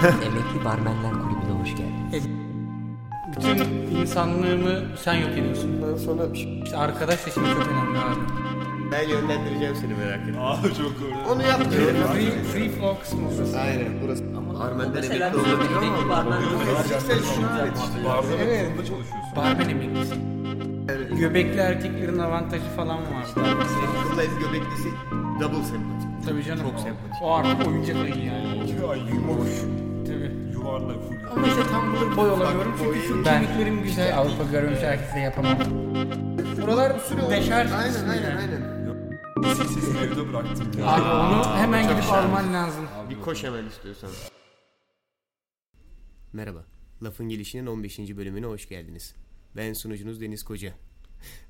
Emekli Barmenler Kulübü'ne hoş geldin. Bütün insanlığımı sen yok ediyorsun. Ondan sonra İşte arkadaş seçimi çok önemli abi. ben yönlendireceğim seni merak etme. Aa çok doğru. Onu yapmıyorum. Free, free flow kısmı burası. Aynen burası. Barmenler emekli emekli olabilir ama- Emekli barmen Sen hariç. Barda Evet. evet. çalışıyorsun. Barmen emeklisi. Göbekli erkeklerin avantajı falan var. Senin kıldayız göbeklisi double sempati. Tabii canım. Çok sempatik. O artık oyuncak ayı yani. Ya yumuş. Yuvarlak full. Ama işte tam burada boy olamıyorum çünkü şu kemiklerim güzel. Avrupa görmüş herkese yapamam. Buralar deşarj. Aynen aynen aynen. Sesini evde bıraktım ya. Abi onu hemen gidip alman lazım. Bir koş hemen istiyorsan. Merhaba. Lafın Gelişi'nin 15. bölümüne hoş geldiniz. Ben sunucunuz Deniz Koca.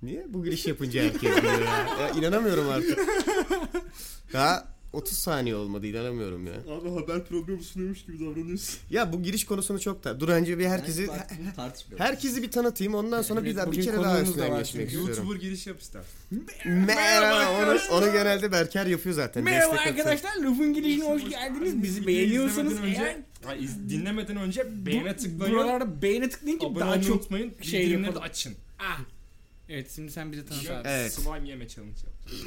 Niye bu giriş yapınca herkes diyor ya? ya inanamıyorum artık. Daha 30 saniye olmadı inanamıyorum ya. Abi haber programı sunuyormuş gibi davranıyorsun. Ya bu giriş konusunu çok da. Dur önce bir herkesi tartışmıyoruz. herkesi bir tanıtayım ondan sonra bir Evet, daha bir kere daha var geçmek istiyorum. YouTuber giriş yap ister. Merhaba. Onu, onu genelde Berker yapıyor zaten. Merhaba arkadaşlar, Lafın Girişine hoş geldiniz. Bizi beğeniyorsanız eğer iz- dinlemeden önce beğene tıklayın. buralarda beğene tıklayın ki Abone daha çok unutmayın. şey Bildirimleri de yapalım. açın. Ah. Evet şimdi sen bize tanıt abi. Evet. Slime yeme challenge yapacağız.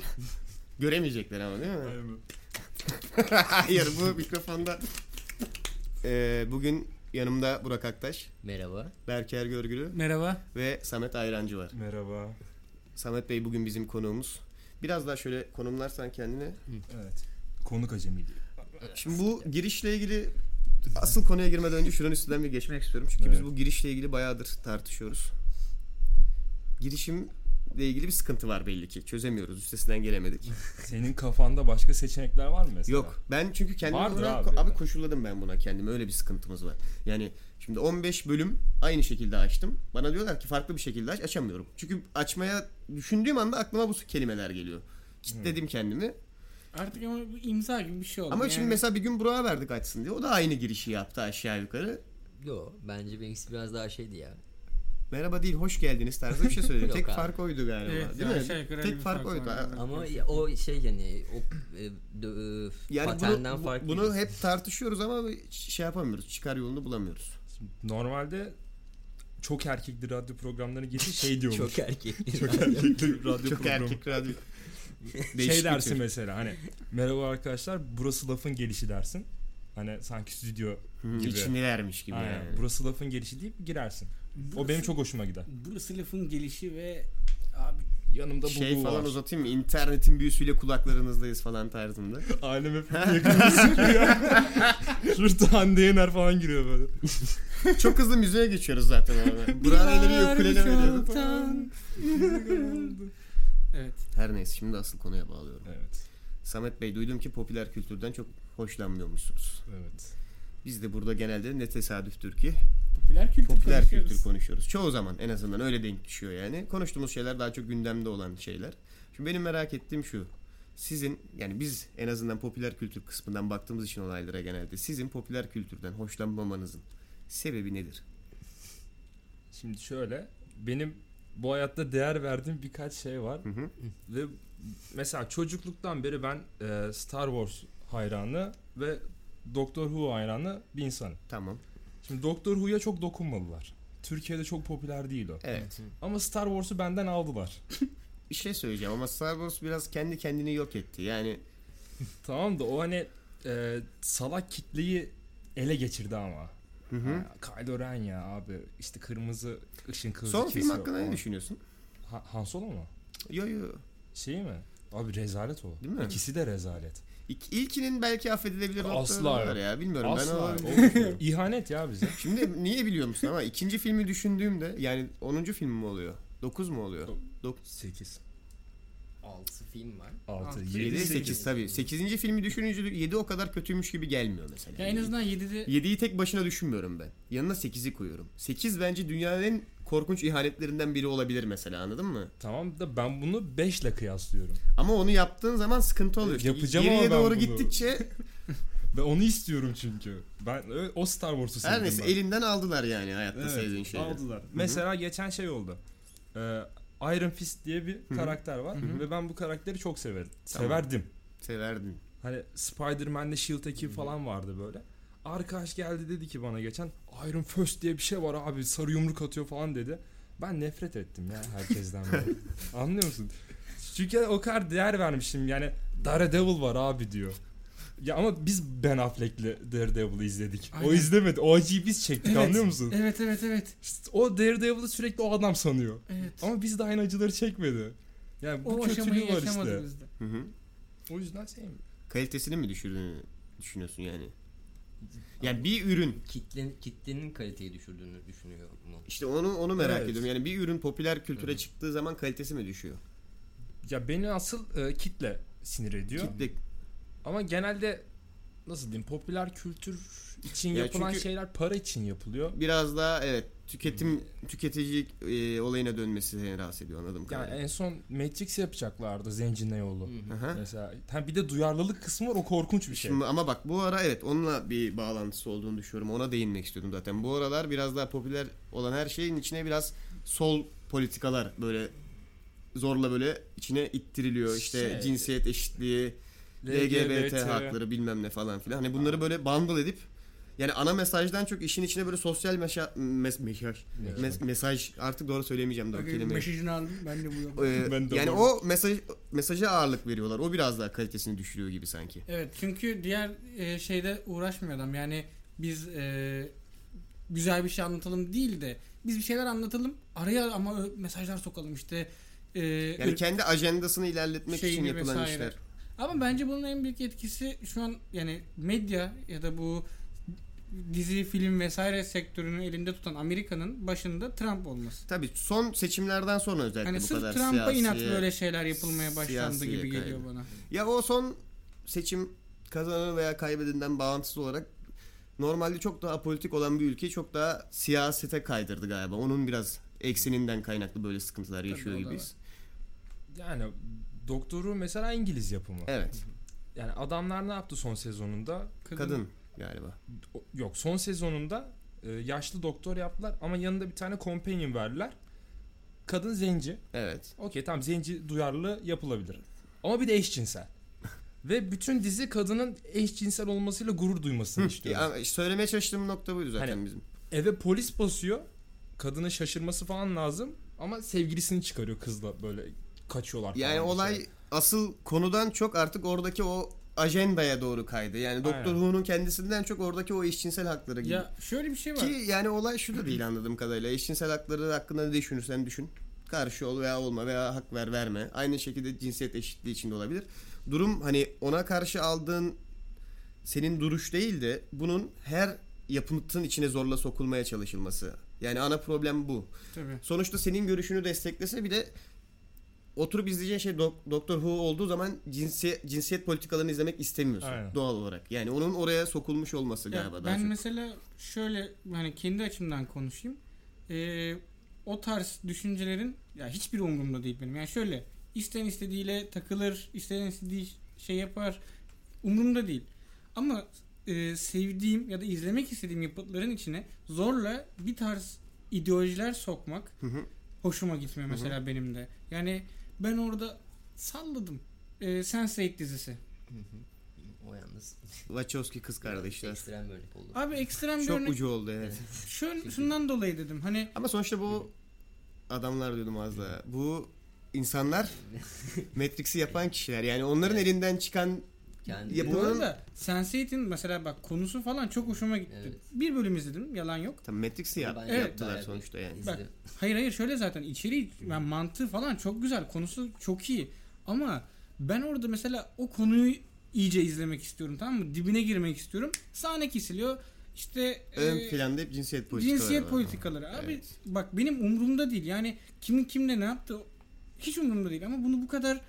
Göremeyecekler ama değil mi? Aynen. Hayır bu mikrofonda. Ee, bugün yanımda Burak Aktaş, Merhaba. Berker Görgülü Merhaba. ve Samet Ayrancı var. Merhaba. Samet Bey bugün bizim konuğumuz. Biraz daha şöyle konumlarsan kendine. Evet. Konuk acemiliği. Şimdi bu girişle ilgili asıl konuya girmeden önce şuranın üstünden bir geçmek istiyorum. Çünkü biz Evet. bu girişle ilgili bayağıdır tartışıyoruz. Girişimle ilgili bir sıkıntı var belli ki. Çözemiyoruz. Üstesinden gelemedik. Senin kafanda başka seçenekler var mı mesela? Yok. Ben çünkü kendimi Vardır buna abi. abi. koşulladım ben buna kendime. Öyle bir sıkıntımız var. Yani şimdi 15 bölüm aynı şekilde açtım. Bana diyorlar ki farklı bir şekilde aç. Açamıyorum. Çünkü açmaya düşündüğüm anda aklıma bu kelimeler geliyor. Kitledim kendimi. Artık ama bu imza gibi bir şey oldu. Ama yani. şimdi mesela bir gün Burak'a verdik açsın diye. O da aynı girişi yaptı aşağı yukarı. Yo bence benimkisi biraz daha şeydi ya. Merhaba değil hoş geldiniz tarzı bir şey söyledi. Tek abi. fark oydu galiba. Evet, değil ya mi? öyle Tek fark fark oydu. var. Ama o şey yani o e, e, Yani bunu, farklı. bunu hep tartışıyoruz ama şey yapamıyoruz. Çıkar yolunu bulamıyoruz. Normalde çok erkekli radyo programlarına girişi şey diyormuş. çok erkek. Çok erkekli radyo Çok programı. erkek radyo. şey dersin tür. mesela hani merhaba arkadaşlar burası lafın gelişi dersin. Hani sanki stüdyo gibi. içindelermiş gibi Aynen. yani. Burası lafın gelişi deyip girersin. O benim çok hoşuma gider. Burası lafın gelişi ve abi Yanımda şey bu falan var. uzatayım mı? İnternetin büyüsüyle kulaklarınızdayız falan tarzında. Ailem hep yakınımız giriyor. Şurada Hande Yener falan giriyor böyle. Çok hızlı müziğe geçiyoruz zaten orada. Burak'ın elleri ukulele çoktan. evet. Her neyse şimdi asıl konuya bağlıyorum. Evet. Samet Bey duydum ki popüler kültürden çok hoşlanmıyormuşsunuz. Evet. Biz de burada genelde ne tesadüftür ki Popüler kültür popüler konuşuyoruz. kültür konuşuyoruz. Çoğu zaman en azından öyle denk düşüyor yani. Konuştuğumuz şeyler daha çok gündemde olan şeyler. Şimdi benim merak ettiğim şu. Sizin yani biz en azından popüler kültür kısmından baktığımız için olaylara genelde sizin popüler kültürden hoşlanmamanızın sebebi nedir? Şimdi şöyle benim bu hayatta değer verdiğim birkaç şey var Hı hı. ve mesela çocukluktan beri ben e, Star Wars hayranı ve Doctor Who hayranı bir insanım. Tamam. Şimdi Doctor Who'ya çok dokunmadılar. Türkiye'de çok popüler değil o. Evet. Ama Star Wars'u benden aldılar. Bir şey söyleyeceğim ama Star Wars biraz kendi kendini yok etti. Yani tamam da o hani e, salak kitleyi ele geçirdi ama. hı hı. Ha, Kylo Ren ya abi işte kırmızı ışın kılıcı Son film hakkında ne falan. düşünüyorsun? Ha, Han Solo mu? Yo yo. Şey mi? Abi rezalet o. Değil mi? İkisi de rezalet. İlk, ilkinin belki affedilebilir Asla noktaları var yok. ya. Bilmiyorum ben Asla. o... o ihanet ya bize. Şimdi niye biliyor musun ama ikinci filmi düşündüğümde yani 10. film mi oluyor? 9 mu oluyor? 8. 6 film var. 6, Altı, 7, 7 8. 8 tabii. 8. filmi düşününce 7 o kadar kötüymüş gibi gelmiyor mesela. Ya en azından 7'de 7'yi tek başına düşünmüyorum ben. Yanına 8'i koyuyorum. 8 bence dünyanın en korkunç ihanetlerinden biri olabilir mesela anladın mı? Tamam da ben bunu 5 ile kıyaslıyorum. Ama onu yaptığın zaman sıkıntı oluyor. İşte Yapacağım Geriye ama ben doğru bunu. gittikçe Ve onu istiyorum çünkü. Ben ö- o Star Wars'u sevdim her neyse ben. elinden aldılar yani hayatta sevdiğin şeyleri. aldılar. Mesela geçen şey oldu. Ee, Iron Fist diye bir karakter var ve ben bu karakteri çok severim. Tamam. Severdim. Severdin. Hani Spider-Man'le Shield ekibi falan vardı böyle. Arkadaş geldi dedi ki bana geçen Iron First diye bir şey var abi sarı yumruk atıyor falan dedi. Ben nefret ettim ya herkesten böyle. Anlıyor musun? Çünkü o kadar değer vermişim yani Daredevil var abi diyor. Ya ama biz Ben Affleck'le Daredevil'ı izledik. O Aynen. izlemedi. O acıyı biz çektik Evet. anlıyor musun? Evet evet evet. İşte o Daredevil'ı sürekli o adam sanıyor. Evet. Ama biz de aynı acıları çekmedi. Yani bu o kötülüğü var işte. bizde. Hı hı. O yüzden sevmiyorum. Kalitesini mi düşürdüğünü düşünüyorsun yani? Yani bir ürün Kitle, kitlenin kaliteyi düşürdüğünü düşünüyor mu? işte onu onu merak Evet. ediyorum. Yani bir ürün popüler kültüre çıktığı zaman kalitesi mi düşüyor? Ya beni asıl e, kitle sinir ediyor. Kitle Ama genelde nasıl diyeyim popüler kültür için Ya yapılan şeyler para için yapılıyor. biraz daha evet tüketim tüketicilik e, olayına dönmesi seni rahatsız ediyor anladım Yani en son Matrix yapacaklardı Zencine yolu. Hı hı. Aha. Mesela ha bir de duyarlılık kısmı var o korkunç bir şey. Şimdi ama bak bu ara evet onunla bir bağlantısı olduğunu düşünüyorum. Ona değinmek istiyordum zaten. Bu aralar biraz daha popüler olan her şeyin içine biraz sol politikalar böyle zorla böyle içine ittiriliyor. İşte Şey- cinsiyet eşitliği, LGBT, hakları bilmem ne falan filan. Hani bunları böyle bundle edip yani ana mesajdan çok işin içine böyle sosyal meşa, mes, mesaj, mes- mesaj artık doğru söyleyemeyeceğim doğru Bak, kelimeyi. Mesajını aldım ben de bu Ee, Ben de yani o mesaj mesaja ağırlık veriyorlar. O biraz daha kalitesini düşürüyor gibi sanki. Evet çünkü diğer e, şeyde uğraşmıyor adam. Yani biz e, güzel bir şey anlatalım değil de biz bir şeyler anlatalım. Araya ama mesajlar sokalım işte. E, Yani kendi ajandasını ilerletmek için yapılan vesaire. işler. Ama bence bunun en büyük etkisi şu an yani medya ya da bu dizi, film vesaire sektörünü elinde tutan Amerika'nın başında Trump olması. Tabii son seçimlerden sonra özellikle Hani bu sırf kadar Trump'a inat siyasi- böyle şeyler yapılmaya başlandı gibi kaydı. geliyor bana. Ya o son seçim kazananı veya kaybedenden bağımsız olarak normalde çok daha politik olan bir ülke çok daha siyasete kaydırdı galiba. Onun biraz ekseninden kaynaklı böyle sıkıntılar yaşıyor o da gibiyiz. Yani doktoru mesela İngiliz yapımı. Evet. Yani adamlar ne yaptı son sezonunda? Kadın galiba. Yok son sezonunda e, yaşlı doktor yaptılar ama yanında bir tane companion verdiler. Kadın zenci. Evet. Okey tamam zenci duyarlı yapılabilir. Ama bir de eşcinsel. Ve bütün dizi kadının eşcinsel olmasıyla gurur duymasını istiyor. Ya, söylemeye çalıştığım nokta buydu zaten Hani- bizim. Eve polis basıyor. Kadının şaşırması falan lazım. Ama sevgilisini çıkarıyor kızla böyle kaçıyorlar. Yani olay şey. asıl konudan çok artık oradaki o ajandaya doğru kaydı. Yani Doktor. Who'nun kendisinden çok oradaki o eşcinsel hakları gibi. Ya şöyle bir şey var. Ki yani olay şu da değil anladığım kadarıyla. Eşcinsel hakları hakkında ne düşünürsen düşün. Karşı ol veya olma veya hak ver verme. Aynı şekilde cinsiyet eşitliği içinde olabilir. Durum hani ona karşı aldığın senin duruş değil de bunun her yapıtın içine zorla sokulmaya çalışılması. Yani ana problem bu. Tabii. Sonuçta senin görüşünü desteklese bir de oturup izleyeceğin şey Dok- Doktor Who olduğu zaman cinsiyet, cinsiyet politikalarını izlemek istemiyorsun Aynen. doğal olarak. Yani onun oraya sokulmuş olması Ya galiba daha ben çok. mesela şöyle hani kendi açımdan konuşayım. Ee, o tarz düşüncelerin ya hiçbir umurumda değil benim. Yani şöyle isteyen istediğiyle takılır, isteyen istediği şey yapar. Umurumda değil. Ama e, sevdiğim ya da izlemek istediğim yapıtların içine zorla bir tarz ideolojiler sokmak Hı hı. hoşuma gitmiyor mesela benim de. Yani ben orada salladım. Ee, Sense8 dizisi. Hı hı. O yalnız. Wachowski kız kardeşler. Ekstrem bir örnek oldu. Abi ekstrem bir Çok örnek. ucu oldu evet. Şöyle, şundan dolayı dedim. Hani Ama sonuçta bu adamlar diyordum az daha. Bu insanlar Matrix'i yapan kişiler. Yani onların Evet. elinden çıkan Kendi Ya Bu arada Sense8'in mesela bak konusu falan çok hoşuma gitti. Evet. Bir bölüm izledim yalan yok. tam Matrix'i yap, Ben Evet. yaptılar sonuçta yani. Bak hayır hayır şöyle zaten içeriği yani mantığı falan çok güzel. Konusu çok iyi. Ama ben orada mesela o konuyu iyice izlemek istiyorum tamam mı? Dibine girmek istiyorum. Sahne kesiliyor. İşte Ön e, planda hep cinsiyet politikaları cinsiyet var. politikaları. Abi Evet. bak benim umurumda değil. Yani kimin kimle ne yaptı hiç umurumda değil. Ama bunu bu kadar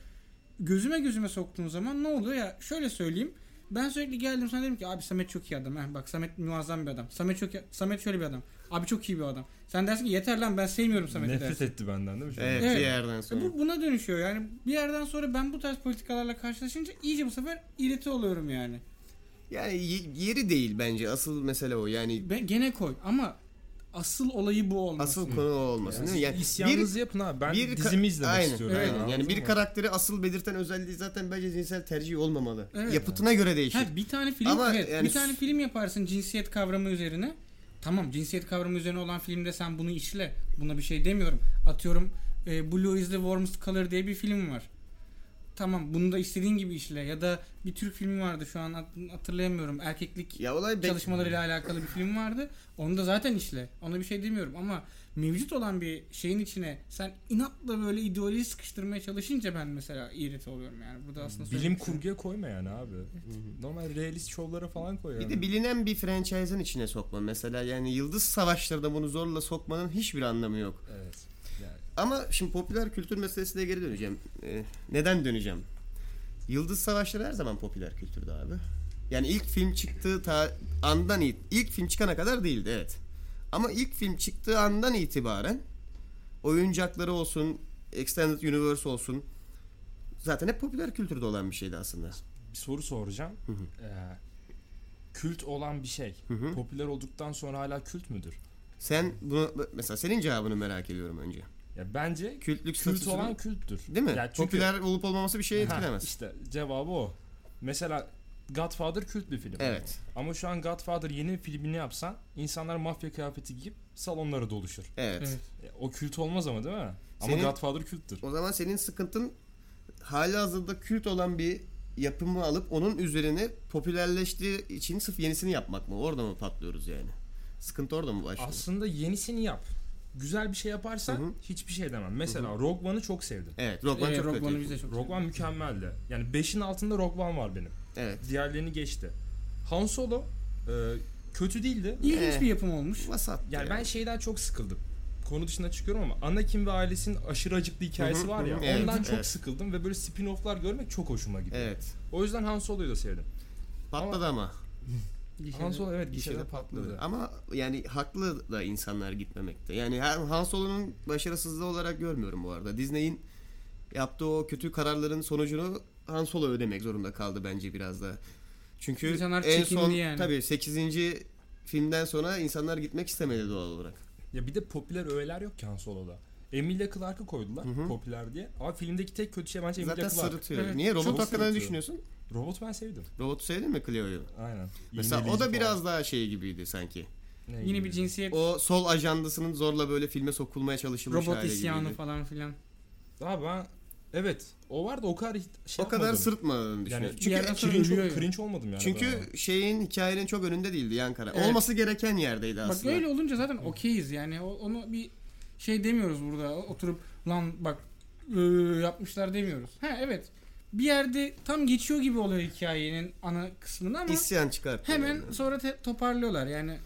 gözüme gözüme soktuğun zaman ne oluyor ya? Şöyle söyleyeyim. Ben sürekli geldim sana dedim ki abi Samet çok iyi adam. Heh, bak Samet muazzam bir adam. Samet çok Samet şöyle bir adam. Abi çok iyi bir adam. Sen dersin ki yeter lan ben sevmiyorum Samet'i Nefret dersin. etti benden değil mi? an? Evet, Evet. bir yerden E sonra. bu buna dönüşüyor yani bir yerden sonra ben bu tarz politikalarla karşılaşınca iyice bu sefer irite oluyorum yani. Yani ye- yeri değil bence. Asıl mesele o. Yani Ben gene koy ama asıl olayı bu olması. Asıl konu o olmasın Yani değil mi? Yani İsyanınızı yapın abi. Ben bir dizimi izlemek Aynen, istiyorum. aynen. Evet. Yani Anladın bir karakteri asıl belirten özelliği zaten bence cinsel tercih olmamalı. Evet. Yapıtına göre değişir. Ha, bir tane film Ama evet, yani bir tane film yaparsın cinsiyet kavramı üzerine. Tamam cinsiyet kavramı üzerine olan filmde sen bunu işle. Buna bir şey demiyorum. Atıyorum e, Blue is the Warmest Color diye bir film var. Tamam bunu da istediğin gibi işle. Ya da bir Türk filmi vardı şu an hat- hatırlayamıyorum. Erkeklik ya olay çalışmalarıyla alakalı bir film vardı. Onu da zaten işle. Ona bir şey demiyorum ama mevcut olan bir şeyin içine sen inatla böyle ideoloji sıkıştırmaya çalışınca ben mesela irite oluyorum yani. Burada aslında Bilim kurguya koyma yani abi. Normal realist şovlara falan koy Bir yani. de bilinen bir franchise'ın içine sokma. Mesela yani Yıldız Savaşları'da bunu zorla sokmanın hiçbir anlamı yok. Evet. Ama şimdi popüler kültür meselesine geri döneceğim. Ee, neden döneceğim? Yıldız Savaşları her zaman popüler kültürdü abi. Yani ilk film çıktığı ta- andan it ilk film çıkana kadar değildi evet. Ama ilk film çıktığı andan itibaren oyuncakları olsun, Extended Universe olsun zaten hep popüler kültürde olan bir şeydi aslında. bir soru soracağım. Hı hı. Ee, kült olan bir şey Hı hı. popüler olduktan sonra hala kült müdür? Sen bunu mesela senin cevabını merak ediyorum önce. Ya bence Kültlük kült olan külttür. değil mi? Ya çünkü- Popüler olup olmaması bir şey Ha, etkilemez. işte cevabı o. Mesela Godfather kült bir film. Evet. Ama şu an Godfather yeni filmini yapsan insanlar mafya kıyafeti giyip salonlara doluşur. Evet. Evet. E, O kült olmaz ama değil mi? Ama Senin- Godfather külttür. O zaman senin sıkıntın hali hazırda kült olan bir yapımı alıp onun üzerine popülerleştiği için sırf yenisini yapmak mı? Orada mı patlıyoruz yani? Sıkıntı orada mı başlıyor? Aslında yenisini yap. Güzel bir şey yaparsan Hı hı. hiçbir şey demem. Mesela Rogue One'ı çok sevdim. evet, Rogue One Evet, çok Rogue biz de çok Rogue One mükemmeldi. Yani 5'in altında Rogue One var benim. Evet. Diğerlerini geçti. Han Solo e, kötü değildi. İlginç Ee, bir yapım olmuş. Vasat. Yani ben şeyden çok sıkıldım. Konu dışına çıkıyorum ama Anakin ve ailesinin aşırı acıklı hikayesi Hı hı, var ya. hı hı. Evet, ondan çok evet. sıkıldım ve böyle spin-off'lar görmek çok hoşuma gidiyor. Evet. O yüzden Han Solo'yu da sevdim. Patladı ama. Han Solo evet Gişede gişede patladı. Ama yani haklı da insanlar gitmemekte. Yani Han Solo'nun başarısızlığı olarak görmüyorum bu arada. Disney'in yaptığı o kötü kararların sonucunu Han Solo ödemek zorunda kaldı bence biraz da. Çünkü İnsanlar en son yani. tabii 8. filmden sonra insanlar gitmek istemedi doğal olarak. Ya bir de popüler öğeler yok ki Han Solo'da. Emilia Clarke'ı koydular Hı hı. popüler diye. Ama filmdeki tek kötü şey bence Emilia Zaten Clarke. sırıtıyor. Evet, Niye? Robot çok hakkında ne düşünüyorsun? Robot ben sevdim. Robotu sevdin mi Cleo'yu? Aynen. Mesela o İğneleyici da falan. biraz daha şey gibiydi sanki. Ne Yine gibi? bir cinsiyet O sol ajandasının zorla böyle filme sokulmaya çalışılmış robot hali isyanı gibiydi. falan filan. Abi ben evet o var da o kadar şey O kadar yapmadım. sırıtmadığını düşünüyorum. Yani çünkü cringe, ya. cringe olmadım yani. çünkü ben. şeyin hikayenin çok önünde değildi Yankara. Evet. Olması gereken yerdeydi Bak aslında. öyle olunca zaten okeyiz yani O- onu bir şey demiyoruz burada oturup lan bak ıı, yapmışlar demiyoruz. Ha evet bir yerde tam geçiyor gibi oluyor hikayenin ana kısmını ama İsyan çıkarttı. hemen yani. sonra te- toparlıyorlar yani.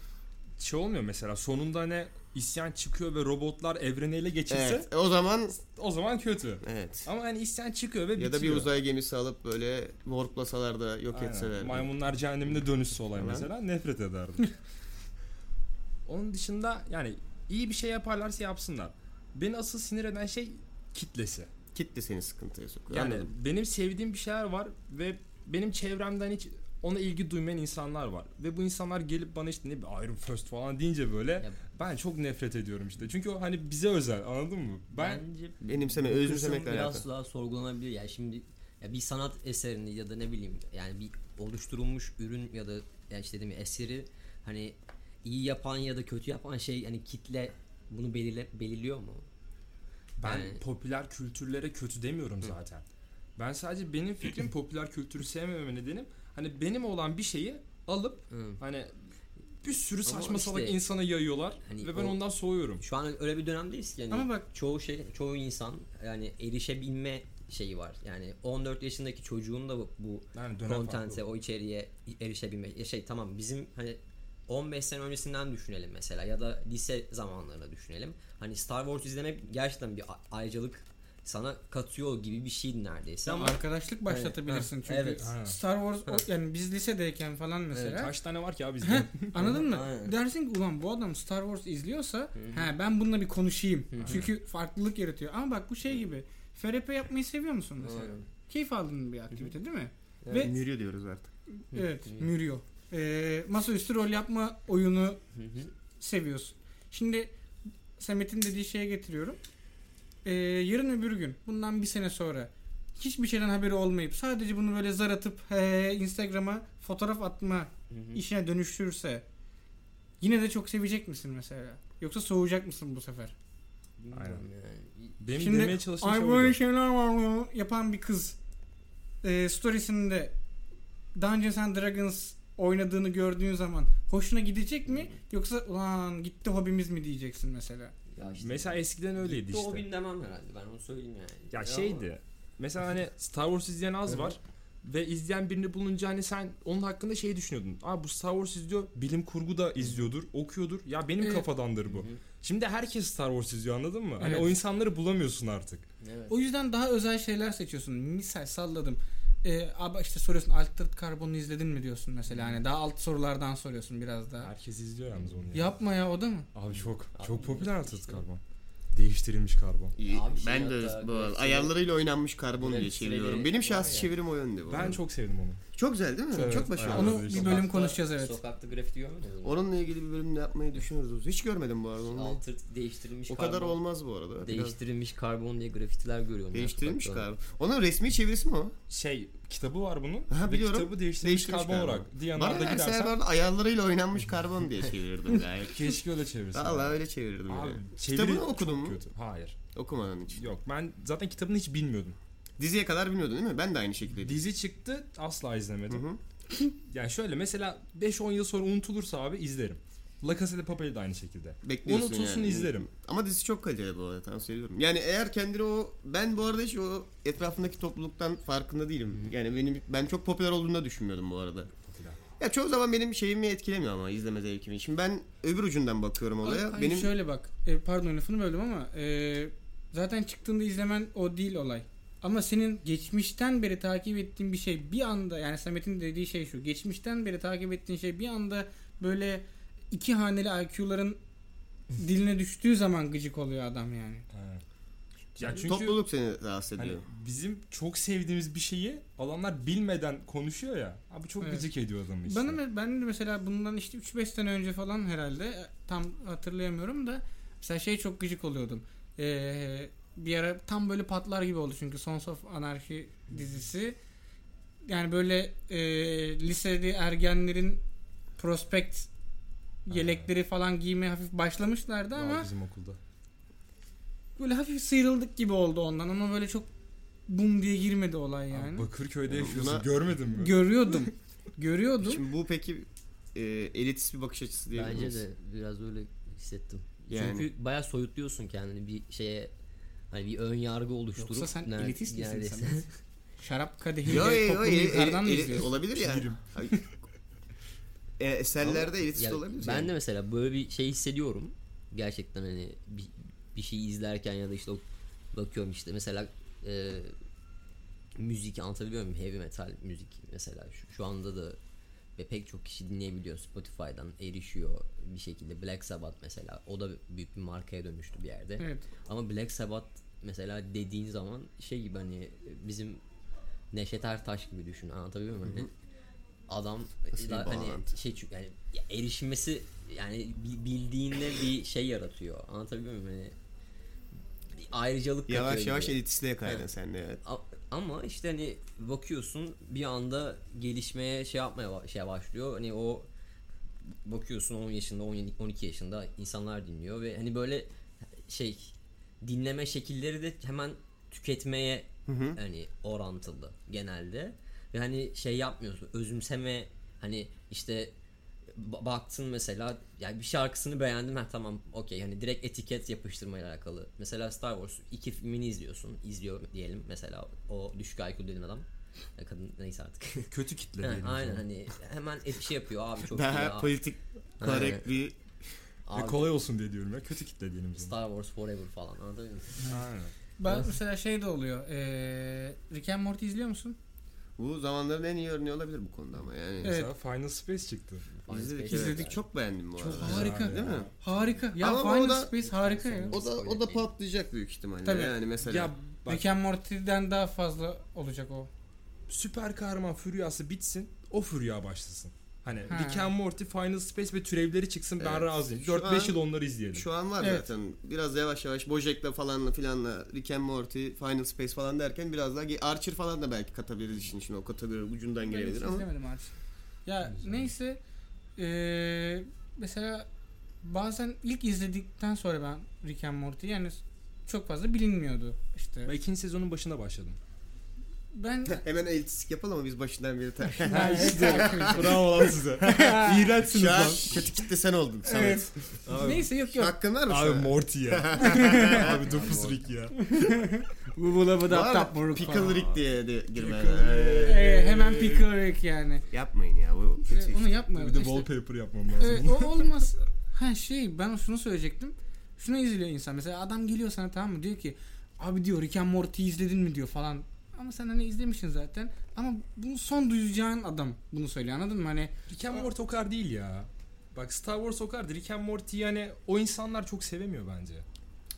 şey olmuyor mesela sonunda ne isyan çıkıyor ve robotlar evreni ele geçirse Evet. O zaman o zaman kötü. evet. Ama hani isyan çıkıyor ve Ya bitiyor. da bir uzay gemisi alıp böyle warplasalar da yok Aynen. etseler. Maymunlar cehennemine dönüşse olay mesela nefret ederdim. Onun dışında yani iyi bir şey yaparlarsa yapsınlar. Beni asıl sinir eden şey kitlesi. Kitle seni sıkıntıya sokuyor. Yani Anladım. benim sevdiğim bir şeyler var ve benim çevremden hiç ona ilgi duymayan insanlar var. Ve bu insanlar gelip bana işte ne bir Iron First falan deyince böyle Ya- ben çok nefret ediyorum işte. Çünkü o hani bize özel anladın mı? Ben Bence Benimseme, özümsemekle kısım biraz alakalı. daha sorgulanabilir. Yani şimdi ya bir sanat eserini ya da ne bileyim yani bir oluşturulmuş ürün ya da yani işte dedim ya eseri hani iyi yapan ya da kötü yapan şey hani kitle bunu belirle, belirliyor mu? ben Yani- popüler kültürlere kötü demiyorum zaten. Ben sadece benim fikrim popüler kültürü sevmeme nedenim hani benim olan bir şeyi alıp Hı. hani bir sürü Ama saçma işte- salak insana yayıyorlar Hani ve ben o- ondan soğuyorum. Şu an öyle bir dönemdeyiz ki yani Ama bak- çoğu şey çoğu insan yani erişebilme şeyi var. Yani 14 yaşındaki çocuğun da bu, bu Yani o içeriğe erişebilme. Şey tamam bizim hani 15 sene öncesinden düşünelim mesela ya da lise zamanlarını düşünelim. Hani Star Wars izlemek gerçekten bir ayrıcalık sana katıyor gibi bir şeydi neredeyse ama arkadaşlık başlatabilirsin Evet, çünkü evet. Star Wars o- yani biz lisedeyken falan mesela Kaç tane var ki abi bizde? anladın mı? Aynen. Dersin ki ulan bu adam Star Wars izliyorsa ha ben bununla bir konuşayım. Çünkü farklılık yaratıyor. Ama bak bu şey gibi. FRP yapmayı seviyor musun mesela? Aynen. Keyif aldığın bir aktivite değil mi? Evet. Ve Mürüyor diyoruz artık. evet, Mürio. Ee, masaüstü rol yapma oyunu Hı hı. seviyorsun. Şimdi Samet'in dediği şeye getiriyorum. Ee, yarın öbür gün bundan bir sene sonra hiçbir şeyden haberi olmayıp sadece bunu böyle zar atıp he, Instagram'a fotoğraf atma Hı hı. işine dönüştürürse yine de çok sevecek misin mesela? Yoksa soğuyacak mısın bu sefer? Bilmiyorum Aynen. yani. Benim Şimdi, demeye çalıştığım Ay şey böyle şeyler var mı? yapan bir kız e, storiesinde Dungeons and Dragons oynadığını gördüğün zaman hoşuna gidecek mi? Yoksa ulan gitti hobimiz mi diyeceksin mesela? Ya işte Mesela eskiden öyleydi gitti işte. o gün demem herhalde ben onu söyleyeyim yani. Ya şeydi. Mesela hani Star Wars izleyen az Evet. var. Ve izleyen birini bulunca hani sen onun hakkında şey düşünüyordun. Aa bu Star Wars izliyor. Bilim kurgu da izliyordur. Okuyordur. Ya benim Evet. Hı kafadandır bu. hı. Şimdi herkes Star Wars izliyor anladın mı? Hani Evet. o insanları bulamıyorsun artık. Evet. O yüzden daha özel şeyler seçiyorsun. Misal salladım. E, abi işte soruyorsun Altered Carbon'u izledin mi diyorsun mesela. Hani daha alt sorulardan soruyorsun biraz daha. Herkes izliyor yalnız onu. ya. Yapma ya o da mı? Abi çok Abi çok popüler işte. Altered Carbon. Değiştirilmiş karbon. Abi şey ben de hatta bu ayarlarıyla oynanmış karbon diye çeviriyorum. Benim şahsi çevirim o yönde bu. Ben çok sevdim onu. Çok güzel değil mi? Evet, çok başarılı. ayarladı. Onu bir Sokakta- bölüm konuşacağız evet. Sokakta grafiti görmediniz mi? Onunla ilgili bir bölüm de yapmayı düşünüyoruz. Hiç görmedim bu arada onu. Altı değiştirilmiş O karbon. kadar olmaz bu arada. Biraz Değiştirilmiş karbon diye grafitiler görüyorum. ya değiştirilmiş sokakta. karbon. Onun resmi çevirisi mi o? Şey kitabı var bunun. Ha, Ve biliyorum. kitabı değiştirilmiş, Değiştirilmiş karbon karbon. olarak. Bana Diyanar'da verseler gidersen ben ayarlarıyla oynanmış karbon diye çevirirdim gayet. keşke öyle çevirsin. Vallahi öyle çevirirdim. Abi yani. çeviri Kitabını okudun mu? Kötü. Hayır. Okumadın hiç. Yok ben zaten kitabını hiç bilmiyordum. Diziye kadar bilmiyordun değil mi? Ben de aynı şekilde. Dizi çıktı asla Hı izlemedim. hı. Yani şöyle mesela 5-10 yıl sonra unutulursa abi izlerim. La Casa de Papel'i de aynı şekilde. Bekliyorsun Unutulsun yani. izlerim. Ama dizi çok kaliteli bu arada tavsiye ediyorum. Yani eğer kendini o ben bu arada hiç o etrafındaki topluluktan farkında değilim. Yani benim ben çok popüler olduğunu da düşünmüyordum bu arada. Popüler. Ya çoğu zaman benim şeyimi etkilemiyor ama izleme zevkimi. Şimdi ben öbür ucundan bakıyorum olaya. Ay, benim şöyle bak. E, pardon lafını böldüm ama e, zaten çıktığında izlemen o değil olay. Ama senin geçmişten beri takip ettiğin bir şey bir anda yani Samet'in dediği şey şu. Geçmişten beri takip ettiğin şey bir anda böyle iki haneli IQ'ların diline düştüğü zaman gıcık oluyor adam yani. Evet. Ya çünkü topluluk seni rahatsız hani ediyor. bizim çok sevdiğimiz bir şeyi adamlar bilmeden konuşuyor ya. Abi çok Evet. gıcık ediyor adamı işte. Bana ben de mesela bundan işte 3-5 sene önce falan herhalde tam hatırlayamıyorum da mesela şey çok gıcık oluyordum. Ee, bir ara tam böyle patlar gibi oldu çünkü Sons of Anarchy dizisi. Yani böyle e, lisede ergenlerin prospekt yelekleri falan giymeye hafif başlamışlardı Var ama bizim okulda. böyle hafif sıyrıldık gibi oldu ondan ama böyle çok bum diye girmedi olay Abi yani. Bakırköy'de Oğlum yaşıyorsun. buna- Görmedin mi? Görüyordum. Görüyordum. Şimdi bu peki e, elitist bir bakış açısı diyebilir Bence de biraz öyle hissettim. Yani- Çünkü bayağı soyutluyorsun kendini bir şeye hani bir ön yargı oluşturup Yoksa sen ner- elitist misin Samet? Şarap kadehiyle Yo, yo, yo, toplumu yukarıdan mı izliyorsun? olabilir yani. E, eserlerde Ama elitist ya olabilir. Ben yani. de mesela böyle bir şey hissediyorum. Gerçekten hani bir, bir şey izlerken ya da işte o- bakıyorum işte mesela e, müzik anlatabiliyor muyum? Heavy metal müzik mesela şu, şu anda da ve pek çok kişi dinleyebiliyor Spotify'dan erişiyor bir şekilde Black Sabbath mesela o da büyük bir markaya dönüştü bir yerde. Evet. Ama Black Sabbath mesela dediğin zaman şey gibi hani bizim Neşet Ertaş gibi düşün anlatabiliyor muyum? Hani adam da- hani şey çünkü yani ya erişmesi yani bi- bildiğinde bir şey yaratıyor. Anlatabiliyor muyum? Hani bir ayrıcalık katıyor Yavaş yavaş gibi. elitistliğe kaydın Evet. sen de evet. Ama işte hani bakıyorsun bir anda gelişmeye şey yapmaya şey başlıyor. Hani o bakıyorsun 10 yaşında 17 12 yaşında insanlar dinliyor ve hani böyle şey dinleme şekilleri de hemen tüketmeye Hı hı. hani orantılı genelde. Ve hani şey yapmıyorsun. Özümseme hani işte baktın mesela yani bir şarkısını beğendim ha tamam okey hani direkt etiket yapıştırmayla alakalı. Mesela Star Wars iki filmini izliyorsun. izliyor diyelim mesela o düşük IQ dediğin adam. Ya kadın neyse artık. Kötü kitle diyelim. o aynen hani hemen et şey yapıyor abi çok iyi Daha ya. politik korrekt bir Ve Abi, kolay olsun diye diyorum ya. Kötü kitle diyelim. Star Wars Forever falan anladın mı? Aynen. Ben mesela şey de oluyor. Eee Rick and Morty izliyor musun? bu zamanların en iyi örneği olabilir bu konuda ama yani. Evet. Mesela Final Space çıktı. İzledik, yani. çok beğendim bu Çok arada. harika. Değil mi? Harika. Ya Ama o Final da- Space harika ya. O da o da patlayacak büyük ihtimalle. Tabii. Yani mesela Ya bak Rick and Morty'den daha fazla olacak o. süper kahraman Furyası bitsin. O Furya başlasın. Hani Ha. Rick and Morty, Final Space ve türevleri çıksın ben Evet. razıyım. Şu 4-5 an- yıl onları izleyelim. Şu an var Evet. zaten. Biraz yavaş yavaş Bojack'la falanla filanla Rick and Morty, Final Space falan derken biraz daha ge- Archer falan da belki katabiliriz işin içine. O kategori ucundan Ben hiç gelebilir ama. izlemedim artık. Ya neyse eee, mesela bazen ilk izledikten sonra ben Rick and Morty yani çok fazla bilinmiyordu işte. Ben ikinci sezonun başında başladım. Ben Hemen eltistik yapalım ama biz başından beri işte. Bravo lan size. İğrençsiniz Şu an lan. kötü kitle sen oldun. Samet. evet. Abi, Neyse yok yok. Hakkın var mı abi an? Morty ya. abi Dufus Rick ya. Bu bula bu da tap moruk Pickle falan. Rick diye de girmen. Pickle Ee, hemen Pickle Rick yani. Yapmayın ya bu kötü Ee, iş. onu yapmayalım. Bir de İşte, wallpaper yapmam lazım. e, o olmaz. Ha şey ben şunu söyleyecektim. Şunu izliyor insan. Mesela adam geliyor sana tamam mı? Diyor ki abi diyor Rick and Morty izledin mi diyor falan. Ama sen hani izlemişsin zaten. Ama bunu son duyacağın adam bunu söylüyor anladın mı? Hani Rick and Morty o kadar değil ya. Bak Star Wars o kadar. Rick and Morty yani o insanlar çok sevemiyor bence.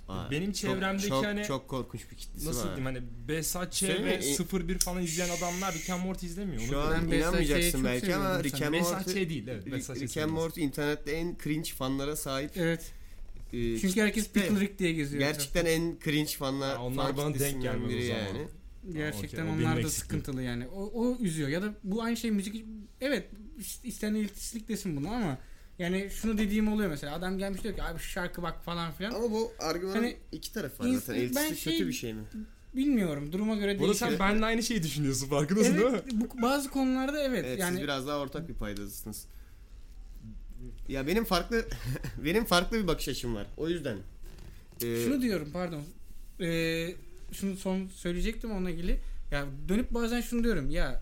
Aa, benim çevremdeki çok, hani- çok korkunç bir kitlesi Nasıl var. diyeyim hani Behzat Ç. Söyle ve mi? 01 falan izleyen adamlar Rick and Morty izlemiyor. Şu Onu an inanmayacaksın belki ama Rick and Morty Ç. değil evet. Rick and Morty internette en cringe fanlara sahip. evet. e, Çünkü herkes. Pickle Rick diye geziyor. Gerçekten en cringe fanlar. Ha, onlar fan bana denk o biri zaman. Gerçekten okey, o benim onlar da sıkıntılı yani. O, o üzüyor ya da bu aynı şey müzik evet isteyen elitistlik desin bunu ama yani şunu dediğim oluyor mesela adam gelmiş diyor ki abi şu şarkı bak falan filan. Ama bu argümanın Hani iki tarafı var zaten. ben Elitistlik şey- kötü bir şey mi? Bilmiyorum duruma göre Burada değişir. sen benimle aynı şeyi düşünüyorsun farkındasın değil mi? Evet bu, bazı konularda evet, Evet yani siz biraz daha ortak bir paydasınız. Ya benim farklı benim farklı bir bakış açım var. O yüzden. Ee, şunu diyorum pardon. Ee, şunu son söyleyecektim onunla ilgili. Ya dönüp bazen şunu diyorum ya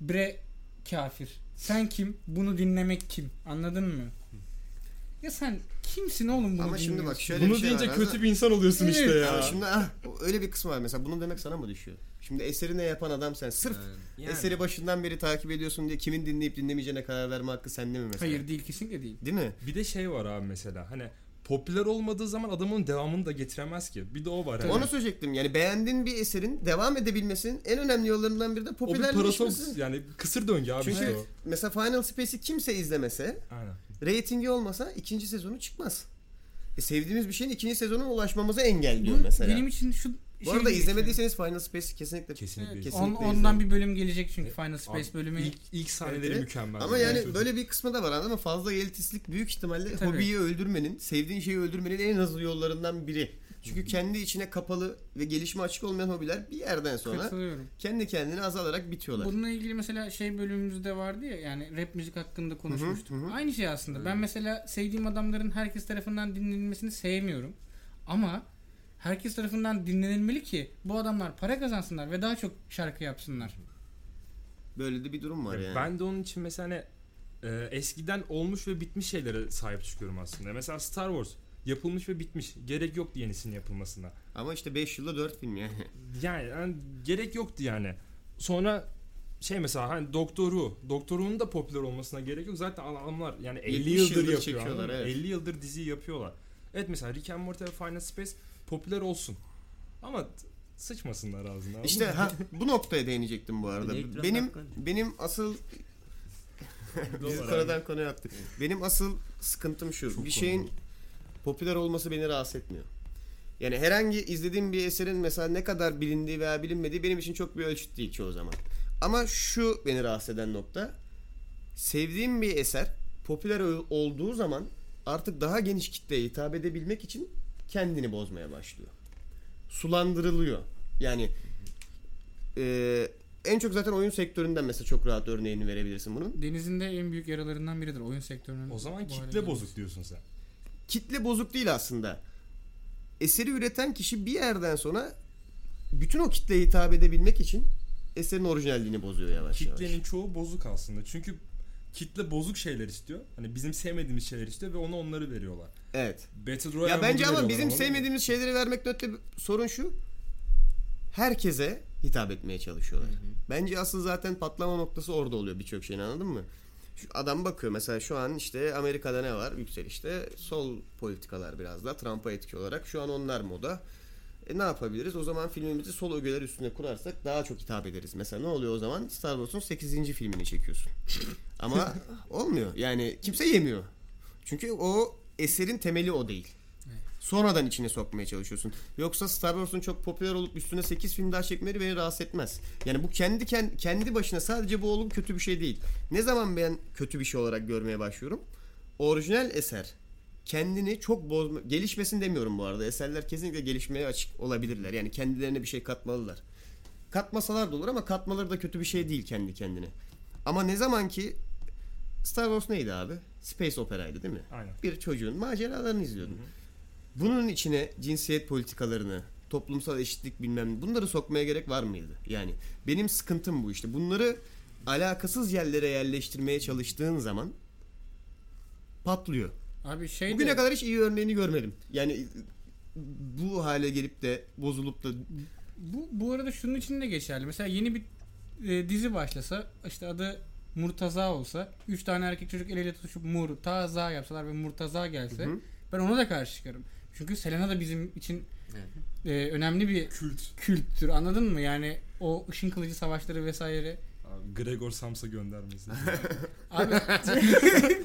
bre kafir. Sen kim? Bunu dinlemek kim? Anladın mı? Ya sen kimsin oğlum bunu Ama şimdi bak şöyle Bunu bir şey deyince var. kötü bir insan oluyorsun Evet. işte ya. Ama şimdi ah, öyle bir kısmı var mesela bunu demek sana mı düşüyor? Şimdi eseri ne yapan adam sen. Sırf Yani. eseri başından beri takip ediyorsun diye kimin dinleyip dinlemeyeceğine karar verme hakkı sende mi mesela? Hayır değil kesinlikle değil. Değil mi? Bir de şey var abi mesela hani popüler olmadığı zaman adamın devamını da getiremez ki. Bir de o var. hani. Onu söyleyecektim. Yani beğendiğin bir eserin devam edebilmesinin en önemli yollarından biri de o bir popülerleşmesi. yani kısır döngü abi Çünkü o. mesela Final Space'i kimse izlemese Aynen. reytingi olmasa ikinci sezonu çıkmaz. E sevdiğimiz bir şeyin ikinci sezonuna ulaşmamızı engelliyor Bu mesela. benim için şu Bu şey arada gibi izlemediyseniz Final Space'i kesinlikle Kesinlikle. geçiyor. Kesinlikle On- ondan izleyin. bir bölüm gelecek çünkü Final Space Abi, bölümü. İlk, ilk sahneleri Evet. mükemmel. Ama yani Gerçekten. böyle bir kısmı da var anladın mı? Fazla elitistlik büyük ihtimalle Tabii. hobiyi öldürmenin, sevdiğin şeyi öldürmenin en hızlı yollarından biri. Çünkü kendi içine kapalı ve gelişme açık olmayan hobiler bir yerden sonra kendi kendine azalarak bitiyorlar. Bununla ilgili mesela şey bölümümüzde vardı ya yani rap müzik hakkında konuşmuştuk. Hı hı, hı. Aynı şey aslında. Ben mesela sevdiğim adamların herkes tarafından dinlenilmesini sevmiyorum. Ama herkes tarafından dinlenilmeli ki bu adamlar para kazansınlar ve daha çok şarkı yapsınlar. Böyle de bir durum var yani. Ben de onun için mesela hani, e, eskiden olmuş ve bitmiş şeylere sahip çıkıyorum aslında. Mesela Star Wars yapılmış ve bitmiş. Gerek yoktu yenisinin yapılmasına. Ama işte 5 yılda 4 film yani. Yani, yani gerek yoktu yani. Sonra şey mesela hani Doktor Who. Doktor Who'nun da popüler olmasına gerek yok. Zaten adamlar yani 50 70 yıldır, yıldır yapıyor. evet. 50 yıldır dizi yapıyorlar. Evet mesela Rick and Morty ve Final Space popüler olsun. Ama sıçmasınlar ağzına. İşte ha, bu noktaya değinecektim bu arada. Benim benim asıl Biz konudan konuya attık. Benim asıl sıkıntım şu. Çok bir konu şeyin popüler olması beni rahatsız etmiyor. Yani herhangi izlediğim bir eserin mesela ne kadar bilindiği veya bilinmediği benim için çok bir ölçüt değil çoğu zaman. Ama şu beni rahatsız eden nokta. Sevdiğim bir eser popüler ol- olduğu zaman artık daha geniş kitleye hitap edebilmek için kendini bozmaya başlıyor. Sulandırılıyor. Yani e, en çok zaten oyun sektöründen mesela çok rahat örneğini verebilirsin bunun. Deniz'in de en büyük yaralarından biridir oyun sektörünün. O zaman kitle gelmesi. bozuk diyorsun sen. kitle bozuk değil aslında. Eseri üreten kişi bir yerden sonra bütün o kitleye hitap edebilmek için eserin orijinalliğini bozuyor yavaş Kitlenin yavaş. çoğu bozuk aslında. Çünkü kitle bozuk şeyler istiyor. Hani bizim sevmediğimiz şeyler istiyor ve ona onları veriyorlar. Evet. Battle Royale Ya bence ama bizim sevmediğimiz şeyleri vermekte öte sorun şu. Herkese hitap etmeye çalışıyorlar. Bence asıl zaten patlama noktası orada oluyor birçok şeyin anladın mı? Şu adam bakıyor mesela şu an işte Amerika'da ne var yükselişte sol politikalar biraz da Trump'a etki olarak şu an onlar moda. E ne yapabiliriz? O zaman filmimizi sol ögeler üstüne kurarsak daha çok hitap ederiz. Mesela ne oluyor o zaman? Star Wars'un 8. filmini çekiyorsun. Ama olmuyor. Yani kimse yemiyor. Çünkü o eserin temeli o değil. Sonradan içine sokmaya çalışıyorsun. Yoksa Star Wars'un çok popüler olup üstüne 8 film daha çekmeleri beni rahatsız etmez. Yani bu kendi kendi, başına sadece bu olum kötü bir şey değil. Ne zaman ben kötü bir şey olarak görmeye başlıyorum? Orijinal eser kendini çok bozma gelişmesin demiyorum bu arada. Eserler kesinlikle gelişmeye açık olabilirler. Yani kendilerine bir şey katmalılar. Katmasalar da olur ama katmaları da kötü bir şey değil kendi kendine. Ama ne zaman ki Star Wars neydi abi? Space operaydı değil mi? Aynen. Bir çocuğun maceralarını izliyordun. Bunun içine cinsiyet politikalarını, toplumsal eşitlik bilmem bunları sokmaya gerek var mıydı? Yani benim sıkıntım bu işte. Bunları alakasız yerlere yerleştirmeye çalıştığın zaman patlıyor. Abi şey Bugüne de, kadar hiç iyi örneğini görmedim. Yani bu hale gelip de bozulup da bu, bu arada şunun için de geçerli. Mesela yeni bir e, dizi başlasa işte adı Murtaza olsa 3 tane erkek çocuk el ele tutuşup Murtaza yapsalar ve Murtaza gelse Hı hı. ben ona da karşı çıkarım. Çünkü Selena da bizim için e, önemli bir Kült. kültür anladın mı? Yani o ışın kılıcı savaşları vesaire. Abi, Gregor Samsa göndermesi. Abi.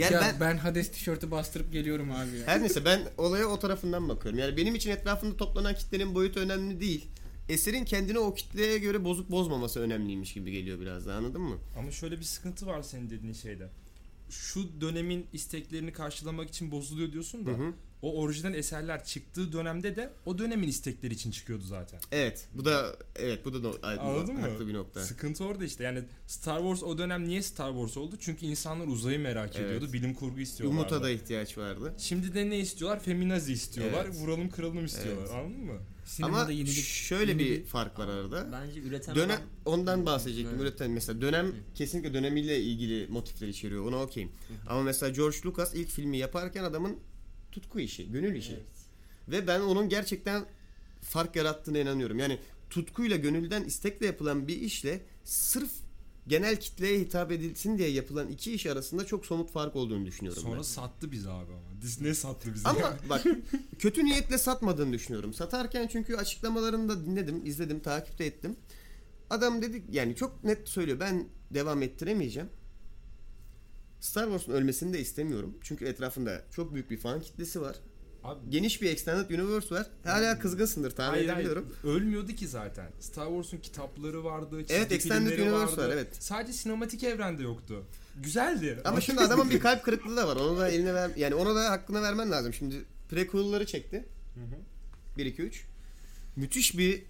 Yani ya ben- ben, Hades tişörtü bastırıp geliyorum abi ya. her neyse ben olaya o tarafından bakıyorum. Yani benim için etrafında toplanan kitlenin boyutu önemli değil. Eserin kendini o kitleye göre bozup bozmaması önemliymiş gibi geliyor biraz da anladın mı? Ama şöyle bir sıkıntı var senin dediğin şeyde. Şu dönemin isteklerini karşılamak için bozuluyor diyorsun da Hı hı. O orijinal eserler çıktığı dönemde de o dönemin istekleri için çıkıyordu zaten. Evet bu da evet bu da no- Anladın mı? haklı bir nokta. Sıkıntı orada işte. Yani Star Wars o dönem niye Star Wars oldu? Çünkü insanlar uzayı merak Evet. ediyordu. Bilim kurgu istiyorlardı. Umuta da ihtiyaç vardı. Şimdi de ne istiyorlar? Feminazi istiyorlar. Evet. Vuralım kıralım istiyorlar. Evet. Anladın mı? Sinemada Ama yenilik. şöyle yeni bir fark var arada. Bence üreten Dönem ondan bahsedecektim. Evet. Üreten mesela dönem kesinlikle dönemiyle ilgili motifler içeriyor. Ona okeyim. Ama mesela George Lucas ilk filmi yaparken adamın tutku işi, gönül işi. Evet. Ve ben onun gerçekten fark yarattığına inanıyorum. Yani tutkuyla, gönülden istekle yapılan bir işle sırf genel kitleye hitap edilsin diye yapılan iki iş arasında çok somut fark olduğunu düşünüyorum Sonra ben. sattı bizi abi ama. Disney sattı bizi. Ama bak kötü niyetle satmadığını düşünüyorum. Satarken çünkü açıklamalarını da dinledim, izledim, takipte ettim. Adam dedi yani çok net söylüyor. Ben devam ettiremeyeceğim. Star Wars'un ölmesini de istemiyorum. Çünkü etrafında çok büyük bir fan kitlesi var. Abi, Geniş bir extended universe var. Hala kızgınsındır tahmin hayır, hayır. edebiliyorum. Ölmüyordu ki zaten. Star Wars'un kitapları vardı. çizgi Evet, Extended filmleri Universe vardı. var, evet. Sadece sinematik evrende yoktu. Güzeldi. Ama şimdi adamın bir kalp kırıklığı da var. Onu da eline ver yani onu da hakkına vermen lazım. Şimdi prequel'ları çekti. Hı hı. 1 2 3. Müthiş bir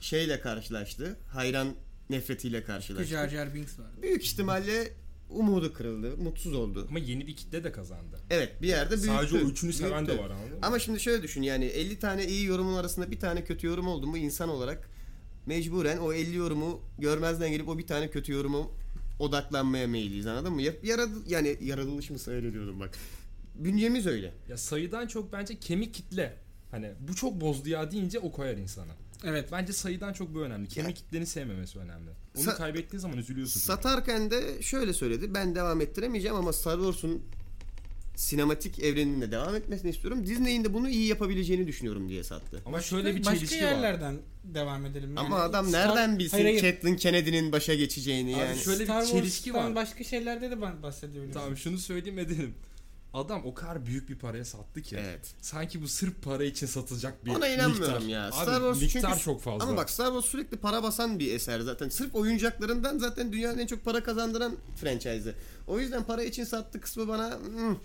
şeyle karşılaştı. Hayran nefretiyle karşılaştı. Jar Jar Binks var. Büyük ihtimalle umudu kırıldı, mutsuz oldu. Ama yeni bir kitle de kazandı. Evet, bir yerde büyüttü. Sadece o üçünü seven de büyüttü. var anladın mı? Ama şimdi şöyle düşün yani 50 tane iyi yorumun arasında bir tane kötü yorum oldu mu insan olarak mecburen o 50 yorumu görmezden gelip o bir tane kötü yorumu odaklanmaya meyilliyiz anladın mı? Ya- Yaradı, yani yaratılış mı seyrediyordum bak. Bünyemiz öyle. Ya sayıdan çok bence kemik kitle. Hani bu çok bozdu ya deyince o koyar insana. Evet. Bence sayıdan çok bu önemli. Kemik Ya- kitleni sevmemesi önemli. Onu Sa- kaybettiğin zaman üzülüyorsun. Satarken de şöyle söyledi. Ben devam ettiremeyeceğim ama Star Wars'un sinematik evreninde devam etmesini istiyorum. Disney'in de bunu iyi yapabileceğini düşünüyorum diye sattı. Ama şöyle bir Başka çelişki var. yerlerden devam edelim. Yani Ama adam Star- nereden bilsin Hayır, hayır. Kathleen Kennedy'nin başa geçeceğini Abi yani. şöyle bir Star çelişki Wars'tan var. başka şeylerde de bah- bahsedebiliriz. Tamam şunu söyleyeyim edelim. Adam o kadar büyük bir paraya sattı ki. Evet. Sanki bu sırf para için satılacak bir Ona inanmıyorum miktar. ya. Abi, Star Wars miktar çünkü- çok fazla. Ama bak Star Wars sürekli para basan bir eser zaten. Sırf oyuncaklarından zaten dünyanın en çok para kazandıran franchise'ı. O yüzden para için sattığı kısmı bana hmm.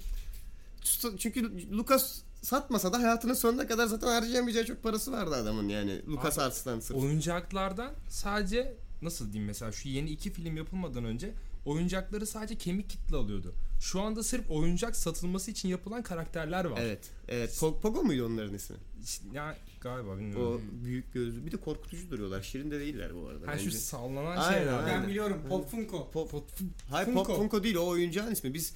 çünkü Lucas satmasa da hayatının sonuna kadar zaten harcayamayacağı çok parası vardı adamın yani. Lucas Arts'tan sırf. oyuncaklardan sadece nasıl diyeyim mesela şu yeni iki film yapılmadan önce oyuncakları sadece kemik kitle alıyordu. Şu anda sırf oyuncak satılması için yapılan karakterler var. Evet. Evet. Po- Pogo muydu onların ismi? Ya galiba bilmiyorum. O büyük gözlü. Bir de korkutucu duruyorlar. Şirin de değiller bu arada. Şu bence. sallanan Aynen, şeyler. aynen. Ben biliyorum. Pop Funko. Pop, Hayır Funko. Pop Funko değil o oyuncağın ismi. Biz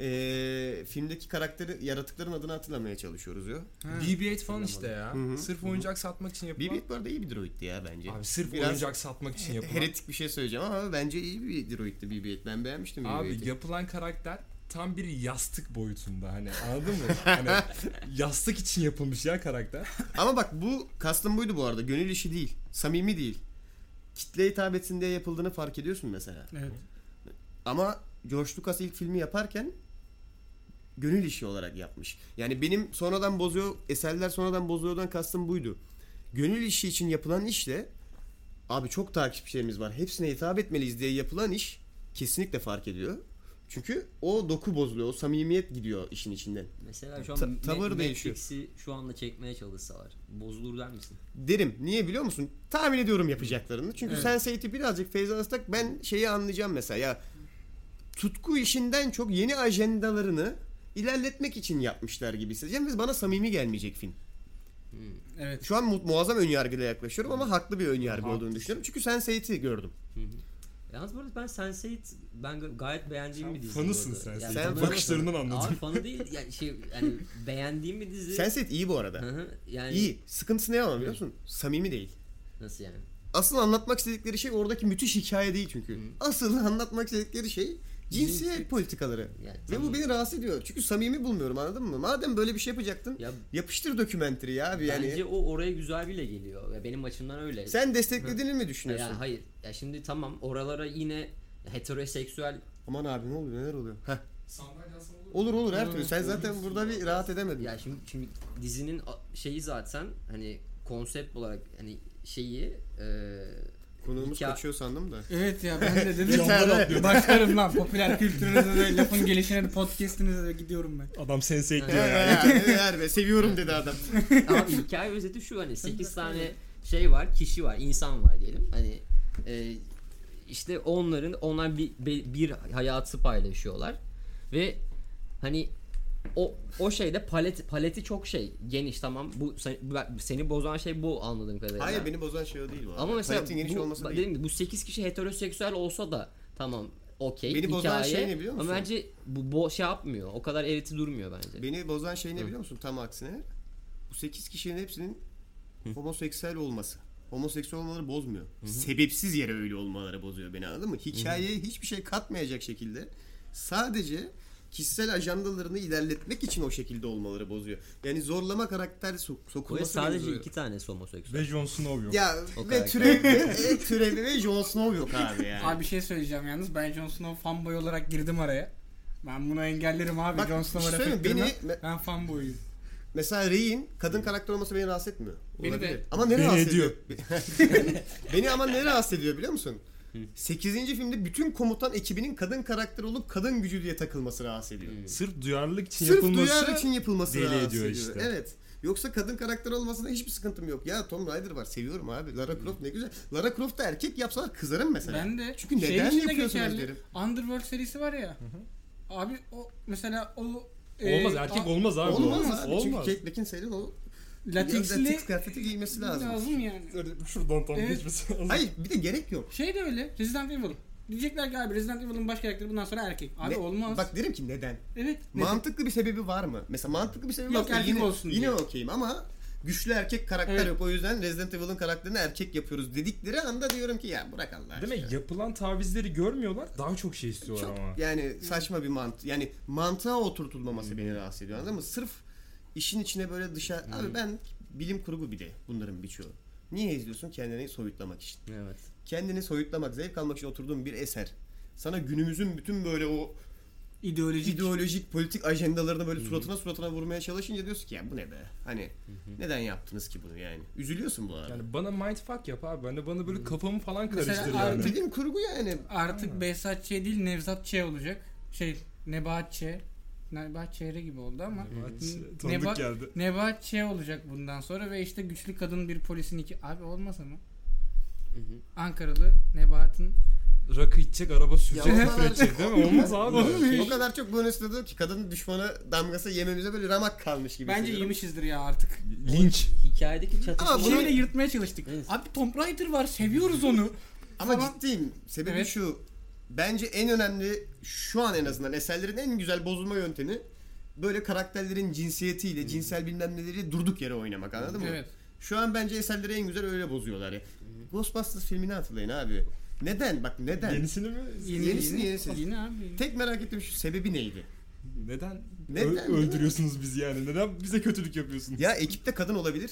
eee, filmdeki karakteri yaratıkların adını hatırlamaya çalışıyoruz ya. Ha. BB-8 falan işte ya. Hı hı. Sırf oyuncak satmak için yapılan. BB-8 bu arada iyi bir droidti ya bence. Abi sırf Biraz oyuncak satmak için yapılan. Heretik bir şey söyleyeceğim ama bence iyi bir droidti BB-8. Ben beğenmiştim Abi BB-8'i. yapılan karakter tam bir yastık boyutunda hani anladın mı? Hani yastık için yapılmış ya karakter. Ama bak bu kastım buydu bu arada. Gönül işi değil. Samimi değil. Kitle hitap etsin diye yapıldığını fark ediyorsun mesela. Evet. Ama George Lucas ilk filmi yaparken gönül işi olarak yapmış. Yani benim sonradan bozuyor, eserler sonradan bozuyordan kastım buydu. Gönül işi için yapılan işle abi çok takipçilerimiz var. Hepsine hitap etmeliyiz diye yapılan iş kesinlikle fark ediyor. Çünkü o doku bozuluyor, o samimiyet gidiyor işin içinden. Mesela şu an Ta- Ma- tavır değişiyor. Matrix'i şu anda çekmeye çalışsalar bozulur der misin? Derim. Niye biliyor musun? Tahmin ediyorum yapacaklarını. Çünkü Evet. Sense8'i birazcık Feyza Astak ben şeyi anlayacağım mesela. Ya tutku işinden çok yeni ajendalarını ilerletmek için yapmışlar gibi hissedeceğim ve bana samimi gelmeyecek film. Evet. Şu an mu- muazzam önyargıyla yaklaşıyorum ama haklı bir önyargı olduğunu Haklısın. düşünüyorum. Çünkü Sense8'i gördüm. Yalnız bu arada ben Sense8 ben ga- gayet beğendiğim Sen bir dizi. fanısın sen. Yani Sen bakışlarından anladım. Abi fanı değil yani şey yani beğendiğim bir dizi. Sense8 iyi bu arada. Hı hı, yani İyi. Sıkıntısı ne ama biliyor musun? Samimi değil. nasıl yani? Asıl anlatmak istedikleri şey oradaki müthiş hikaye değil çünkü. Hı. Asıl anlatmak istedikleri şey cinsiyet Cinsiyet. politikaları. Yani Ve tamam. bu beni rahatsız ediyor. Çünkü samimi bulmuyorum anladın mı? Madem böyle bir şey yapacaktın Ya yapıştır dokümenteri ya abi yani. bence o oraya güzel bile geliyor. Ya benim açımdan öyle. Sen desteklediğini mi düşünüyorsun? yani hayır. Ya şimdi tamam oralara yine heteroseksüel Aman abi ne oluyor neler oluyor? Heh. Olur olur her türlü. Sen zaten burada bir rahat edemedin. ya şimdi şimdi dizinin şeyi zaten hani konsept olarak hani şeyi e, Konuğumuz hikaye- kaçıyor sandım da. Evet ya ben de dedim. Yeter. Başlarım lan popüler kültürünüze de lafın gelişine de podcastinize de gidiyorum ben. Adam sense ekliyor ya. he, be, seviyorum dedi adam. Abi hikaye özeti şu hani 8 tane şey var, kişi var, insan var diyelim. Hani e, işte onların onlar bir, bir bir hayatı paylaşıyorlar ve hani o o şeyde palet paleti çok şey geniş tamam bu sen- bu- seni bozan şey bu anladığım kadarıyla. Hayır beni bozan şey o değil bu. Ama mesela Paletin geniş bu, olması değil. dediğim gibi bu 8 kişi heteroseksüel olsa da tamam okey. Beni bozan hikaye, şey ne biliyor musun? Ama bence bu bo şey yapmıyor. O kadar eriti durmuyor bence. Beni bozan şey ne biliyor musun? Tam aksine. Bu 8 kişinin hepsinin homoseksüel olması. Homoseksüel olmaları bozmuyor. Sebepsiz yere öyle olmaları bozuyor beni anladın mı? Hikayeye hiçbir şey katmayacak şekilde sadece kişisel ajandalarını ilerletmek için o şekilde olmaları bozuyor. Yani zorlama karakter so- Bu sokulması sadece bozuyor. iki tane homoseksüel. Ve Jon Snow yok. Ya O ve karakter. türevi, ve türevi ve Jon Snow yok abi yani. Abi bir şey söyleyeceğim yalnız. Ben Jon Snow fanboy olarak girdim araya. Ben bunu engellerim abi. Bak, Jon bir şey Snow'a laf söyleyeyim mi? ettirmem. Beni- Ben fanboyum. Mesela Rey'in kadın karakter olması beni rahatsız etmiyor. Beni Olabilir. de. Ama ne Beni rahatsız ediyor. ediyor? beni ama ne rahatsız ediyor biliyor musun? 8. filmde bütün komutan ekibinin kadın karakter olup kadın gücü diye takılması rahatsız ediyor. Sırf duyarlılık için Sırf yapılması duyar için yapılması deli rahatsız ediyor ediyor. işte. Evet. Yoksa kadın karakter olmasında hiçbir sıkıntım yok. Ya Tom Rider var. Seviyorum abi. Lara Croft ne güzel. Lara Croft'ta erkek yapsalar kızarım mesela. Ben de. Çünkü şey neden için de yapıyorsunuz geçerli. derim. Underworld serisi var ya. Abi o mesela o Olmaz e, erkek a- olmaz abi. Olmaz abi. Olmaz. Çünkü Kate Beckinsale'in o Lateksli latex kıyafeti giymesi lazım. lazım yani. Şuradan tam Evet. geçmesi lazım. Hayır bir de gerek yok. Şey de öyle. Resident Evil. Diyecekler ki abi Resident Evil'ın baş karakteri bundan sonra erkek. Abi Ne- olmaz. Bak derim ki neden? evet. neden? Mantıklı bir sebebi var mı? Mesela mantıklı bir sebebi Yok, varsa erkek yine, olsun yine diye. okeyim ama güçlü erkek karakter Evet. yok. O yüzden Resident Evil'ın karakterini erkek yapıyoruz dedikleri anda diyorum ki ya bırak Allah aşkına. Demek yapılan tavizleri görmüyorlar. Daha çok şey istiyorlar Çok ama. yani saçma bir mantı. Yani mantığa oturtulmaması beni rahatsız ediyor anladın mı? Sırf işin içine böyle dışarı... Abi ben bilim kurgu bir de bunların birçoğu. Niye izliyorsun? Kendini soyutlamak için. Evet. Kendini soyutlamak, zevk almak için oturduğun bir eser. Sana günümüzün bütün böyle o İdeolojik. ideolojik politik ajendalarını böyle suratına suratına vurmaya çalışınca diyorsun ki ya bu ne be? Hani neden yaptınız ki bunu yani? Üzülüyorsun bu arada. Yani bana mindfuck yap abi. Ben de bana böyle kafamı falan Mesela karıştır abi yani. Bilim kurgu yani. Artık Behzat Ç. değil Nevzat Ç. olacak. Şey Nebahat Ç. Nebahat Ç're gibi oldu ama. Tanıdık Neba- geldi. Nebahat Ç. olacak bundan sonra ve işte güçlü kadın bir polisin iki... Abi olmaz ama. Hı hı. Ankaralı Nebahat'ın Rakı içecek, araba sürecek, Ya küfür edecek değil mi? Olmaz abi. Olmuyor. O kadar çok bonus dedi ki kadın düşmanı damgası yememize böyle ramak kalmış gibi. bence hissediyorum. yemişizdir ya artık. Linç. Hikayedeki çatışma Ama bunu- Şeyle yırtmaya çalıştık. Evet. Abi Tomb Raider var seviyoruz onu. Ama falan. ciddiyim. Sebebi Evet. şu. Bence en önemli şu an en azından eserlerin en güzel bozulma yöntemi böyle karakterlerin cinsiyetiyle, cinsel bilmem neleriyle durduk yere oynamak anladın mı? Evet. Şu an bence eserleri en güzel öyle bozuyorlar ya. Ghostbusters filmini hatırlayın abi. Neden? Bak neden? Yenisini mi? Yeni, Yenisi, yeni, yenisi. Yeni abi. Tek merak ettiğim şu sebebi neydi? Neden, Neden, ö- öldürüyorsunuz bizi yani? Neden bize kötülük yapıyorsunuz? Ya ekipte kadın olabilir.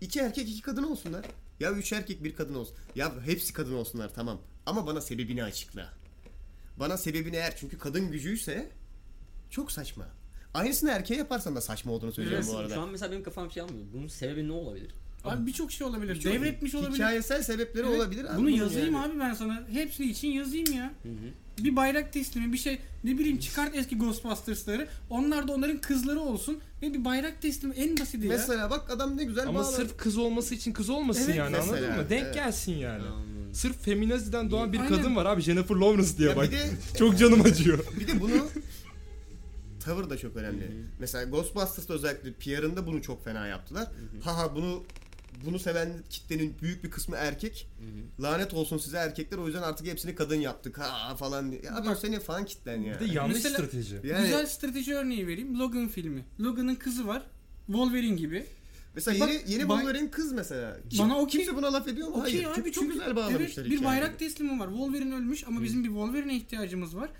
İki erkek iki kadın olsunlar. Ya üç erkek bir kadın olsun. Ya hepsi kadın olsunlar tamam. Ama bana sebebini açıkla. Bana sebebini eğer çünkü kadın gücüyse çok saçma. Aynısını erkeğe yaparsan da saçma olduğunu söyleyeceğim bu Şu arada. an mesela benim kafam şey almıyor. Bunun sebebi ne olabilir? Abi birçok şey olabilir. Çok Devretmiş olabilir. Hikayesel sebepleri Evet, olabilir. abi Bunu yazayım yani. abi ben sana. Hepsi için yazayım ya. Hı hı. Bir bayrak teslimi bir şey ne bileyim çıkart eski Ghostbusters'ları. Onlar da onların kızları olsun ve bir bayrak teslimi en basiti ya. Mesela bak adam ne güzel Ama bağladı. sırf kız olması için kız olmasın Evet, yani mesela, anladın mı? Denk evet. gelsin yani. Anladım. Sırf feminaziden doğan bir Aynen. kadın var abi Jennifer Lawrence diye Ya bak. bir de Çok canım acıyor. bir de bunu tavır da çok önemli. Mesela Ghostbusters'ta özellikle PR'ında bunu çok fena yaptılar. Haha bunu bunu seven kitlenin büyük bir kısmı erkek. Lanet olsun size erkekler o yüzden artık hepsini kadın yaptık ha falan diye. Ya abi Bak- senin fan kitlen ya. Bir de yanlış Mesela- strateji. Yani Güzel strateji örneği vereyim. Logan filmi. Logan'ın kızı var. Wolverine gibi. Mesela Bak, yeni yeni bay- Wolverine kız mesela. Bana okey. Kimse buna laf ediyor mu? Okey Hayır. abi Çünkü çok güzel bağlamışlar Evet, bir hikayeyi. bayrak teslimi var. Wolverine ölmüş ama bizim bir Wolverine'e ihtiyacımız var.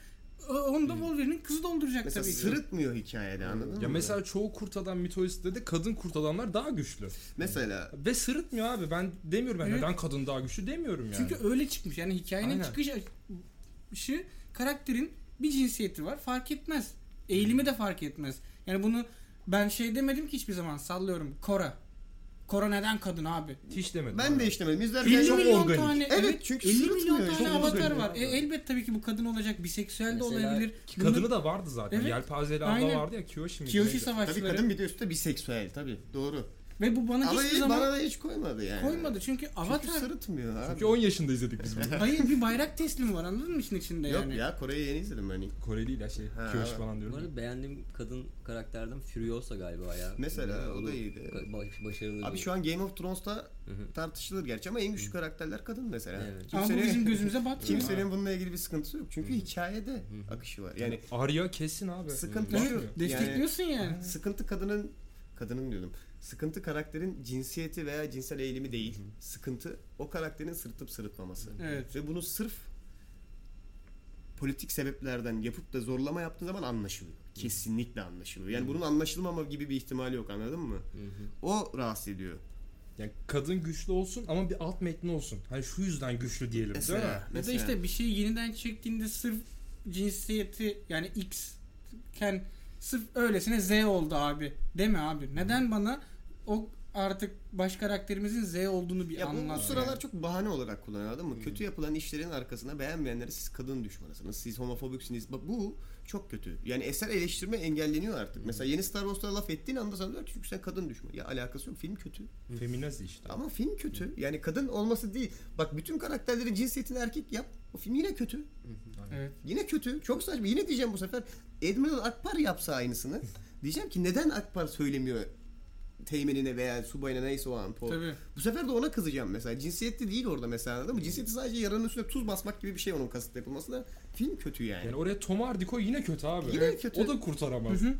O- Onu da Wolverine'in kızı dolduracak Mesela tabii ki. sırıtmıyor hikayede anladın mı? Ya mesela çoğu kurt adam mitolojisinde de kadın kurt adamlar daha güçlü. mesela Ve sırıtmıyor abi. Ben demiyorum ben Evet. neden kadın daha güçlü demiyorum yani. Çünkü öyle çıkmış. Yani hikayenin Aynen. çıkış şı karakterin bir cinsiyeti var. Fark etmez. Eğilimi de fark etmez. Yani bunu ben şey demedim ki hiçbir zaman sallıyorum. Kora. Kora neden kadın abi? hiç demedim. ben abi. de işlemedim. İzlerken 50 çok milyon organik. tane Evet, çünkü 50 milyon tane Çok avatar var. E, elbet tabii ki bu kadın olacak, biseksüel de Mesela olabilir. Ki kadını da vardı zaten. Evet. Yelpazeli abla Aynen. vardı ya Kiyoshi miydi? Kiyoshi neydi? Tabii savaşçıları kadın bir de üstte biseksüel tabii. Doğru. Ve bu bana Ama hiçbir hiç, zaman bana da hiç koymadı yani. koymadı. Çünkü Çünkü avatar sırıtmıyor abi. Çünkü 10 yaşında izledik biz bunu. hayır bir bayrak teslimi var anladın mı işin içinde Yok yani. ya Kore'yi yeni izledim hani. Kore değil ya şey. Ha, evet. falan Bu diyorum. arada beğendiğim kadın karakterden Furiosa galiba ya. Mesela, o da iyiydi. Ba- baş- başarılı. Abi bir- şu an Game of Thrones'ta tartışılır gerçi ama en güçlü karakterler kadın mesela. Evet. Ama bu Kimsenin, bizim gözümüze batmıyor. kimsenin bununla ilgili bir sıkıntısı yok. Çünkü hikayede akışı var. Yani Arya kesin abi. Sıkıntı şu. destekliyorsun yani. sıkıntı kadının kadının diyordum. Sıkıntı karakterin cinsiyeti veya cinsel eğilimi değil. Sıkıntı o karakterin sırıtıp sırıtmaması. Evet. Ve bunu sırf politik sebeplerden yapıp da zorlama yaptığı zaman anlaşılıyor. Kesinlikle anlaşılıyor. Yani bunun anlaşılmama gibi bir ihtimali yok anladın mı? Hı hı. O rahatsız ediyor. Yani kadın güçlü olsun ama bir alt metni olsun. Hani şu yüzden güçlü diyelim değil mi? Mesela, Ya da mesela. işte bir şeyi yeniden çektiğinde sırf cinsiyeti yani X iken sırf öylesine Z oldu abi. Deme abi. Neden bana o artık baş karakterimizin Z olduğunu bir Ya bu, bu anlat. sıralar yani. çok bahane olarak kullanıyor anladın mı? Kötü yapılan işlerin arkasına beğenmeyenlere siz kadın düşmanısınız, siz homofobiksiniz. Bak bu çok kötü. Yani eser eleştirme engelleniyor artık. Mesela yeni Star Wars'ta laf ettiğin anda sana diyor ki çünkü sen kadın düşmanı. Ya alakası yok. Film kötü. Feminazi işte. Ama film kötü. Yani kadın olması değil. Bak bütün karakterlerin cinsiyetini erkek yap. O film yine kötü. Evet. Yine kötü. Çok saçma. Yine diyeceğim bu sefer. Admiral Akbar yapsa aynısını. diyeceğim ki neden Akbar söylemiyor teğmenine veya subayına neyse o an. Po- Tabii. Bu sefer de ona kızacağım mesela. Cinsiyetli değil orada mesela anladın mı? Cinsiyeti sadece yaranın üstüne tuz basmak gibi bir şey onun kasıtlı yapılması da film kötü yani. Yani oraya Tom Hardy koy yine kötü abi. Yine Evet. kötü. O da kurtaramaz. Hı hı.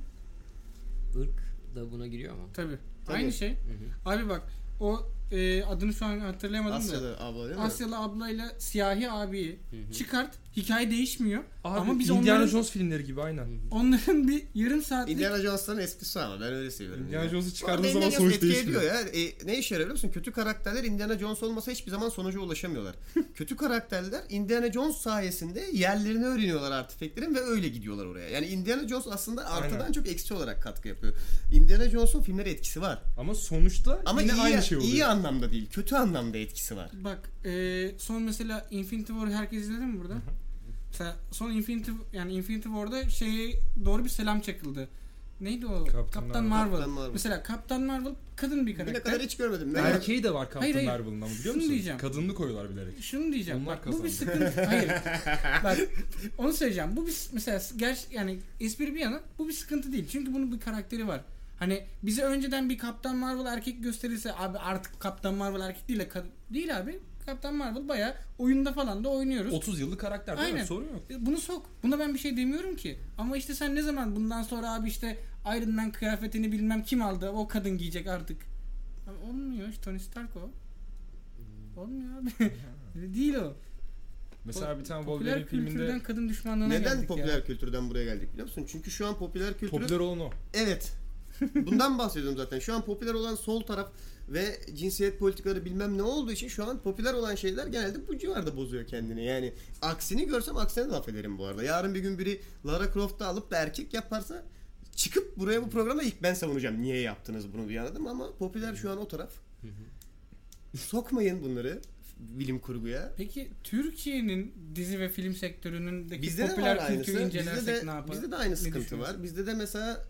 Irk da buna giriyor mu? Tabii. Tabii. Aynı şey. Hı hı. Abi bak o e, adını şu an hatırlayamadım da. Asyalı abla değil mi? Asyalı ablayla siyahi abiyi Hı hı. çıkart. Hikaye değişmiyor. Abi, Ama biz Indiana onların, Jones filmleri gibi aynen. onların bir yarım saatlik Indiana Jones'ların esprisi ama ben öyle seviyorum. Indiana yani. Jones'u çıkardığın zaman sonuç etki değişmiyor. ya. E, ne işe yarıyor biliyor musun? Kötü karakterler Indiana Jones olmasa hiçbir zaman sonuca ulaşamıyorlar. Kötü karakterler Indiana Jones sayesinde yerlerini öğreniyorlar artifeklerin ve öyle gidiyorlar oraya. Yani Indiana Jones aslında artıdan Aynen. çok eksi olarak katkı yapıyor. Indiana Jones'un filmlere etkisi var. Ama sonuçta Ama yine iyi, aynı şey oluyor. iyi anlamda değil, kötü anlamda etkisi var. Bak e, son mesela Infinity War herkes izledi mi burada? mesela son Infinity yani Infinity War'da şeye doğru bir selam çakıldı. Neydi o? Kaptan Kaptan, Marvel. Marvel. Kaptan Marvel. Mesela Kaptan Marvel kadın bir Bugüne karakter. kadar hiç görmedim. Ne Erkeği de var Captain Hayır, hayır. Marvel'ın ama biliyor musun? diyeceğim. Kadınını koyuyorlar bilerek. Şunu diyeceğim. Onlar bak, bu bir sıkıntı. Hayır. Bak onu söyleyeceğim. Bu bir mesela ger yani espri bir yana bu bir sıkıntı değil. Çünkü bunun bir karakteri var. Hani bize önceden bir Kaptan Marvel erkek gösterirse abi artık Kaptan Marvel erkek değil de kad- değil abi. Kaptan Marvel baya oyunda falan da oynuyoruz. 30 yıllık karakter değil mi? Aynen. Sorun yok. E, Bunu sok. Buna ben bir şey demiyorum ki. Ama işte sen ne zaman bundan sonra abi işte Iron Man kıyafetini bilmem kim aldı o kadın giyecek artık. Abi olmuyor işte Tony Stark o. Olmuyor abi. Öyle değil o. Mesela bir tane popüler Wolverine filminde kültürden kadın düşmanlığına Neden geldik popüler ya. kültürden buraya geldik biliyor musun? Çünkü şu an popüler kültür popüler olan o. Evet. Bundan bahsediyorum zaten. Şu an popüler olan sol taraf ve cinsiyet politikaları bilmem ne olduğu için şu an popüler olan şeyler genelde bu civarda bozuyor kendini. Yani aksini görsem aksine laf ederim bu arada. Yarın bir gün biri Lara Croft'u alıp da erkek yaparsa çıkıp buraya bu programda ilk ben savunacağım. Niye yaptınız bunu diye anladım ama popüler şu an o taraf. Sokmayın bunları bilim kurguya. Peki Türkiye'nin dizi ve film Bizde var popüler kültürü incelersek Bizde de, ne yapar? bizde de aynı Ne sıkıntı var. Bizde de mesela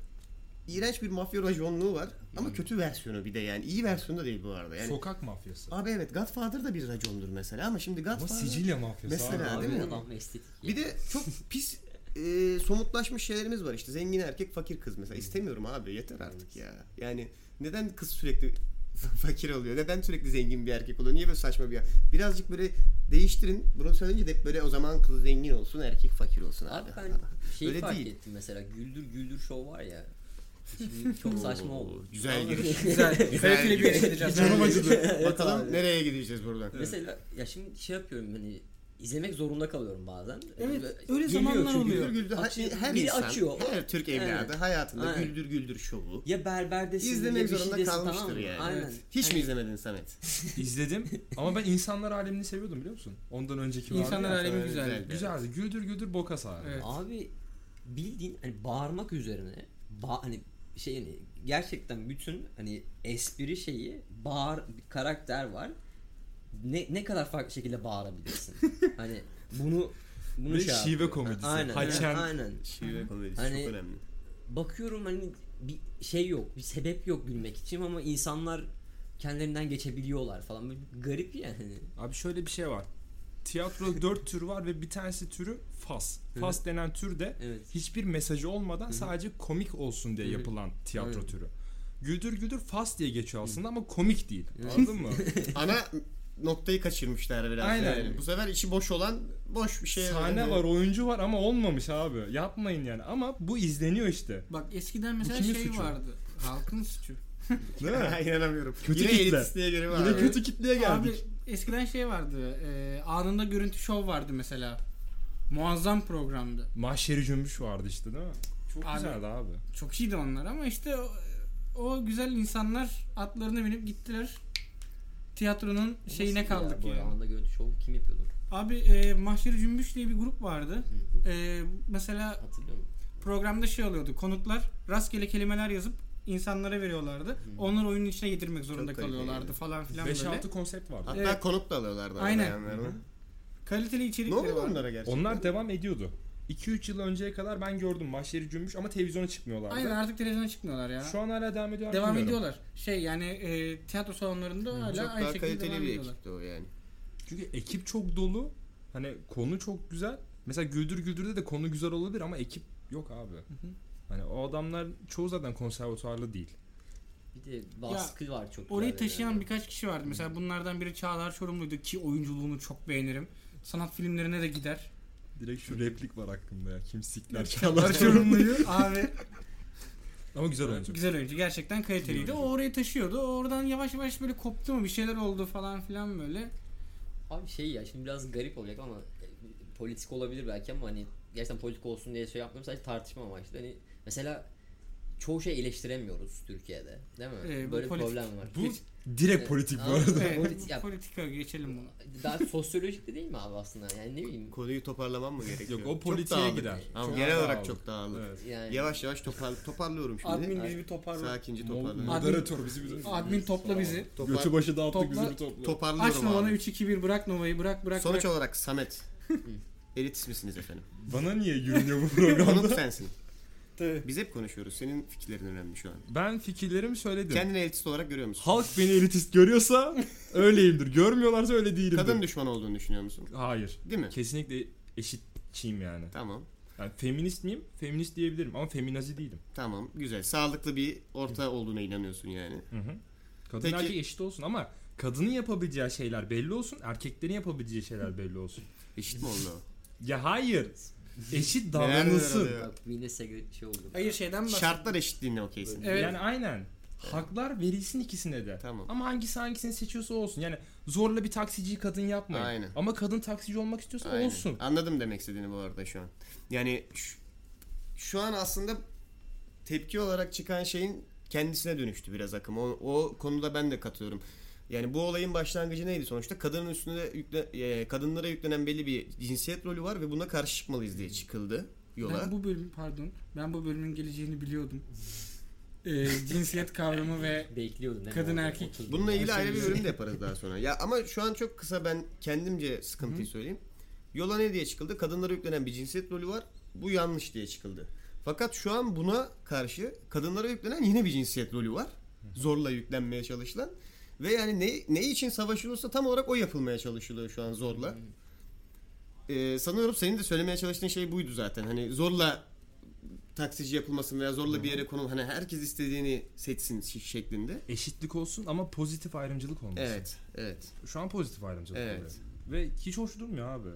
iğrenç bir mafya rajonluğu var. Ama kötü versiyonu bir de yani. iyi versiyonu da değil bu arada. Yani Sokak mafyası. Abi evet Godfather da bir racondur mesela ama şimdi Ama Godfather Sicilya mafyası Mesela, abi. Değil mi? estetik. bir de çok pis e, somutlaşmış şeylerimiz var işte zengin erkek fakir kız mesela istemiyorum abi yeter artık ya yani neden kız sürekli fakir oluyor neden sürekli zengin bir erkek oluyor niye böyle saçma bir birazcık böyle değiştirin bunu söyleyince de hep böyle o zaman kız zengin olsun erkek fakir olsun abi, Abi ben şey Öyle fark değil. ettim mesela Güldür Güldür Show var ya. Şimdi çok saçma oldu. güzel giriş. Güzel. Kaliteli bir yere gideceğiz. Canım acıdı. Evet Bakalım abi. nereye gideceğiz buradan. Mesela ya şimdi şey yapıyorum hani izlemek zorunda kalıyorum bazen. Evet, Ve öyle geliyor zamanlar çünkü. oluyor. Güldür güldür. Açıyor, her biri insan, açıyor. her Türk evladı Evet. hayatında Aynen. güldür güldür şovu. Ya berberdesin İzlemek ya bir zorunda kalmıştır tamam yani. Aynen. Hiç mi Hani- izlemedin Samet? İzledim ama ben insanlar alemini seviyordum biliyor musun? Ondan önceki vardı İnsanlar ya. alemi güzel. güzel. Güzeldi. Güldür güldür boka sardı. Evet. Abi bildiğin hani bağırmak üzerine ba hani şey hani gerçekten bütün hani espri şeyi bağır bir karakter var. Ne ne kadar farklı şekilde bağırabilirsin. hani bunu bunu Ve şey şive komedisi. Aynen. Haçen. Aynen. Şive komedisi Hani- çok önemli. Bakıyorum hani bir şey yok, bir sebep yok gülmek için ama insanlar kendilerinden geçebiliyorlar falan. Böyle garip yani. Abi şöyle bir şey var. Tiyatro dört tür var ve bir tanesi türü fas. Fas denen tür de Evet. hiçbir mesajı olmadan sadece komik olsun diye Hı hı. yapılan tiyatro Evet. türü. Güldür güldür fas diye geçiyor aslında ama komik değil. Evet. Anladın mı? Ana noktayı kaçırmışlar biraz. Aynen. Yani. Bu sefer içi boş olan boş bir şey. Sahne Yani- var, oyuncu var ama olmamış abi. Yapmayın yani. Ama bu izleniyor işte. Bak eskiden mesela şey suçu? vardı. Halkın suçu. Değil mi? İnanamıyorum. Kötü Yine kitle. Yine kötü kitleye geldik. Abi eskiden şey vardı. E, anında görüntü şov vardı mesela. Muazzam programdı. Mahşeri cümbüş vardı işte değil mi? Çok Abi- güzeldi abi. Çok iyiydi onlar ama işte o, o güzel insanlar atlarına binip gittiler. Tiyatronun şeyine Nasıl ya? kaldık Bu yani. anda görüntü şov kim yapıyordu? Abi e, Mahşeri Cümbüş diye bir grup vardı. E, mesela Hatırlıyor musun? programda şey oluyordu. Konuklar rastgele kelimeler yazıp insanlara veriyorlardı. Onları oyunun içine getirmek zorunda Çok kaliteli kalıyorlardı falan filan böyle. 5-6 konsept vardı. Hatta Evet. konuk da alıyorlardı. Aynen. Kaliteli Ne içerikleri oldu var. onlara gerçekten? Onlar devam ediyordu. 2-3 yıl önceye kadar ben gördüm Mahşeri cümbüş ama televizyona çıkmıyorlardı. Aynen artık televizyona çıkmıyorlar ya. Şu an hala devam ediyor. Devam bilmiyorum. ediyorlar. Şey yani e, tiyatro salonlarında hala Çok aynı daha şekilde kaliteli devam bir ediyorlar. ekipti o yani. Çünkü ekip çok dolu. Hani konu çok güzel. Mesela Güldür Güldür'de de konu güzel olabilir ama ekip yok abi. Hani o adamlar çoğu zaten konservatuarlı değil. Bir de baskı var çok. Orayı taşıyan yani. birkaç kişi vardı. Mesela bunlardan biri Çağlar Çorumlu'ydu ki oyunculuğunu çok beğenirim. Sanat filmlerine de gider. Direkt şu replik var hakkında ya. Kim sikler Çağlar Çorumlu'yu abi Ama güzel oyuncu. güzel oyuncu. Gerçekten kaliteliydi. Güzel O oyuncu. orayı taşıyordu. Oradan yavaş yavaş böyle koptu mu bir şeyler oldu falan filan böyle. Abi şey ya şimdi biraz garip olacak ama e, politik olabilir belki ama hani gerçekten politik olsun diye şey yapmıyorum sadece tartışma amaçlı. Hani mesela çoğu şey eleştiremiyoruz Türkiye'de değil mi? Ee, bu Böyle bir politik. problem var. Bu Geç- direkt politik bu arada. Evet, Politik- ya, politika geçelim bunu. daha sosyolojik de değil mi abi aslında? Yani ne bileyim. Konuyu toparlamam mı gerekiyor? Yok o Çok politiğe gider. Ama genel olarak dağıldık. çok dağıldık. Evet. Yani Yavaş yavaş topar, toparlıyorum şimdi. Admin bizi bir toparla. Sakince. Admin- Moderatör bizi bir Admin topla bizi. Topar- Götü başı dağıttık Topla- bizi bir topla. toparlıyorum Aç abi. 3-2-1 bırak Nova'yı bırak bırak Sonuç bırak. olarak Samet. Elitist misiniz efendim? Bana niye yürünüyor bu Konuk programda? sensin. Tabii. Biz hep konuşuyoruz. Senin fikirlerin önemli şu an. ben fikirlerimi söyledim. Kendini elitist olarak görüyor musun? Halk beni elitist görüyorsa öyleyimdir. Görmüyorlarsa öyle değilimdir. Kadın düşman olduğunu düşünüyor musun? Hayır. Değil mi? Kesinlikle eşitçiyim yani. Tamam. yani. Feminist miyim? Feminist diyebilirim ama feminazi değilim. Tamam. Güzel. Sağlıklı bir orta olduğuna inanıyorsun yani. Hı hı. Kadın Peki- erkek eşit olsun ama kadının yapabileceği şeyler belli olsun, erkeklerin yapabileceği şeyler belli olsun. Eşit mi oldu? Ya hayır. Eşit davranılsın. Bak yine segre şey oldu. Hayır şeyden bahsediyorum. Şartlar eşitliğine okeysin. Evet. Yani aynen. Haklar verilsin ikisine de. Tamam. Ama hangisi hangisini seçiyorsa olsun. Yani zorla bir taksiciyi kadın yapmayın. Aynen. Ama kadın taksici olmak istiyorsa Aynen. olsun. Anladım demek istediğini bu arada şu an. Yani şu, şu an aslında tepki olarak çıkan şeyin kendisine dönüştü biraz akım. O, o konuda ben de katılıyorum. Yani bu olayın başlangıcı neydi sonuçta? Kadının üstüne yükle, e, kadınlara yüklenen belli bir cinsiyet rolü var ve buna karşı çıkmalıyız diye çıkıldı yola. Ben bu bölüm pardon ben bu bölümün geleceğini biliyordum. Ee, cinsiyet kavramı ve Bekliyordum. Kadın erkek. 30 Bununla ilgili ayrı bir bölüm de yaparız daha sonra. Ya ama şu an çok kısa ben kendimce sıkıntıyı söyleyeyim. Yola ne diye çıkıldı? Kadınlara yüklenen bir cinsiyet rolü var. Bu yanlış diye çıkıldı. Fakat şu an buna karşı kadınlara yüklenen yine bir cinsiyet rolü var. Zorla yüklenmeye çalışılan. Ve yani ne, ne için savaşılıyorsa tam olarak o yapılmaya çalışılıyor şu an zorla. Ee, sanıyorum senin de söylemeye çalıştığın şey buydu zaten. Hani zorla taksici yapılmasın veya zorla bir yere konul hani herkes istediğini seçsin şi- şeklinde. Eşitlik olsun ama pozitif ayrımcılık olmasın. Evet, evet. Şu an pozitif ayrımcılık Evet. oluyor. Ve hiç hoş durmuyor abi.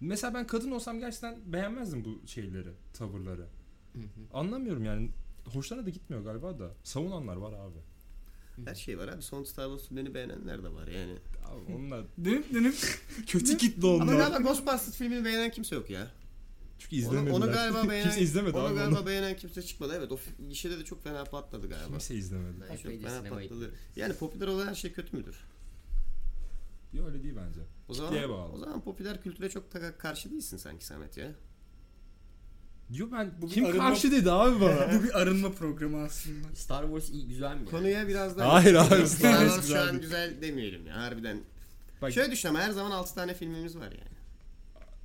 Mesela ben kadın olsam gerçekten beğenmezdim bu şeyleri, tavırları. Hı hı. Anlamıyorum yani. Hoşlarına da gitmiyor galiba da. Savunanlar var abi. Her şey var abi. Son Star Wars filmlerini beğenenler de var yani. Abi onlar dönüp dönüp kötü kitle Ama onlar. galiba Ghostbusters filmini beğenen kimse yok ya. Çünkü Onu, izlemediler. onu galiba beğenen, Kimse izlemedi onu abi galiba onu. beğenen kimse çıkmadı. Evet o gişede de çok fena patladı galiba. Kimse izlemedi. Ben Çok fena patladı. Yani popüler olan her şey kötü müdür? Yok öyle değil bence. O zaman, Kitleye bağlı. o zaman popüler kültüre çok karşı değilsin sanki Samet ya. Diyor ben Bu bir kim arınma- karşı dedi abi bana. bu bir arınma programı aslında. Star Wars iyi güzel mi? Konuya biraz daha... Hayır, hayır, Star Wars şu güzel an güzel demeyelim ya harbiden. Bak, Şöyle düşün ama her zaman 6 tane filmimiz var yani.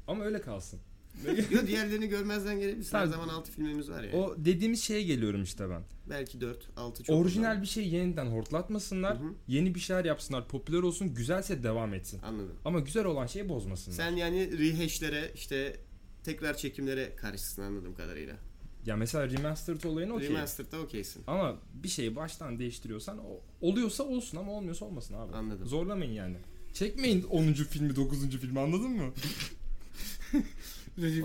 ama öyle kalsın. Yo diğerlerini görmezden gelebilirsin. Her zaman 6 filmimiz var yani. O dediğimiz şeye geliyorum işte ben. Belki 4, 6 çok Orijinal güzel. bir şey yeniden hortlatmasınlar. Hı hı. Yeni bir şeyler yapsınlar. Popüler olsun. Güzelse devam etsin. Anladım. Ama güzel olan şeyi bozmasınlar. Sen yani rehashlere işte tekrar çekimlere karşısın anladığım kadarıyla. Ya mesela remastered olayın okey. Remastered'da okeysin. Ama bir şeyi baştan değiştiriyorsan o- oluyorsa olsun ama olmuyorsa olmasın abi. Anladım. Zorlamayın yani. Çekmeyin 10. filmi 9. filmi anladın mı?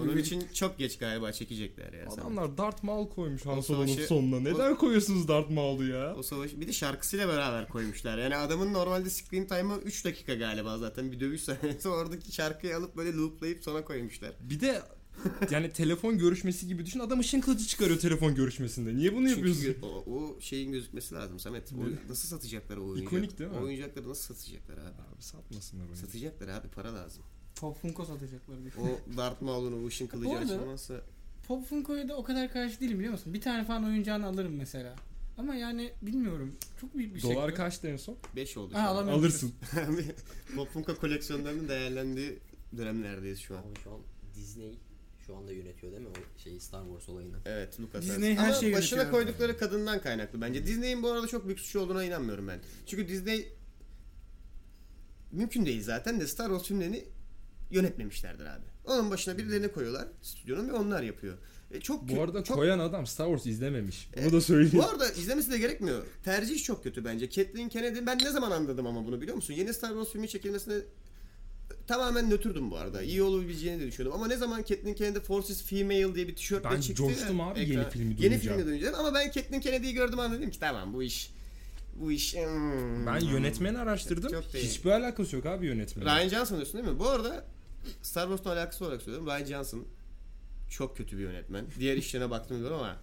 Onun için çok geç galiba çekecekler ya. Adamlar Darth Maul koymuş Han O Solo'nun savaşı- sonuna. Neden koyuyorsunuz Darth Maul'u ya? O savaşı bir de şarkısıyla beraber koymuşlar. Yani adamın normalde screen time'ı 3 dakika galiba zaten bir dövüş sahnesi. Oradaki şarkıyı alıp böyle looplayıp sonra koymuşlar. Bir de yani telefon görüşmesi gibi düşün. Adam ışın kılıcı çıkarıyor telefon görüşmesinde. Niye bunu yapıyorsun? Çünkü o, o şeyin gözükmesi lazım Samet. O, nasıl satacaklar o oyuncak? İkonik değil mi? O oyuncakları nasıl satacaklar abi? Abi satmasınlar. Satacaklar abi para lazım. Pop Funko satacaklar. bir. O Darth Maul'un o ışın kılıcı Bu arada- açılmazsa Pop Funko'ya da o kadar karşı değilim biliyor musun? Bir tane falan oyuncağını alırım mesela. Ama yani bilmiyorum. Çok büyük bir şey. Dolar kaçtı en son? 5 oldu. şu Ha, an. alamıyorum. Alırsın. Pop Funko koleksiyonlarının değerlendiği dönemlerdeyiz şu an. Ama şu an Disney şu anda yönetiyor değil mi o şeyi Star Wars olayını? Evet Lucas Disney her Ama şeyi başına yönetiyor. koydukları kadından kaynaklı bence. Disney'in bu arada çok büyük suçu olduğuna inanmıyorum ben. Çünkü Disney mümkün değil zaten de Star Wars filmlerini yönetmemişlerdir abi. Onun başına birilerini koyuyorlar stüdyonun ve onlar yapıyor. E, çok Bu arada çok, koyan adam Star Wars izlememiş. Bunu E, da söyleyeyim. bu arada izlemesi de gerekmiyor. Tercih çok kötü bence. Kathleen Kennedy ben ne zaman anladım ama bunu biliyor musun? Yeni Star Wars filmi çekilmesine tamamen nötrdüm bu arada. İyi olabileceğini de düşünüyordum. Ama ne zaman Kathleen Kennedy Forces Female diye bir tişörtle Ben çıktı coştum ya abi ekrana- yeni filmi Yeni duyunca. filmi duyunca ama ben Kathleen Kennedy'yi gördüm anladım ki tamam bu iş bu iş hmm. Ben yönetmeni araştırdım. Çok. Hiçbir alakası yok abi yönetmenin. Ryan Johnson diyorsun değil mi? Bu arada Star Wars'la alakası olarak söylüyorum. Ryan Johnson çok kötü bir yönetmen. Diğer işlerine baktım diyorum ama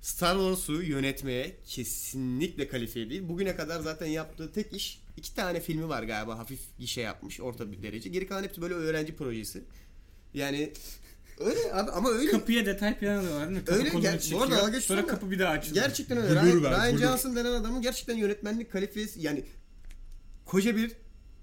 Star Wars'u yönetmeye kesinlikle kalifiye değil. Bugüne kadar zaten yaptığı tek iş iki tane filmi var galiba hafif gişe yapmış orta bir derece. Geri kalan hepsi böyle öğrenci projesi. Yani öyle abi ama öyle. Kapıya detay planı da var değil mi? Kapı Öyle, kolunu gel- bu çekiyor, arada Sonra kapı bir daha açılıyor. Gerçekten öyle. Ryan, Ryan. Johnson denen adamın gerçekten yönetmenlik kalifiyesi yani koca bir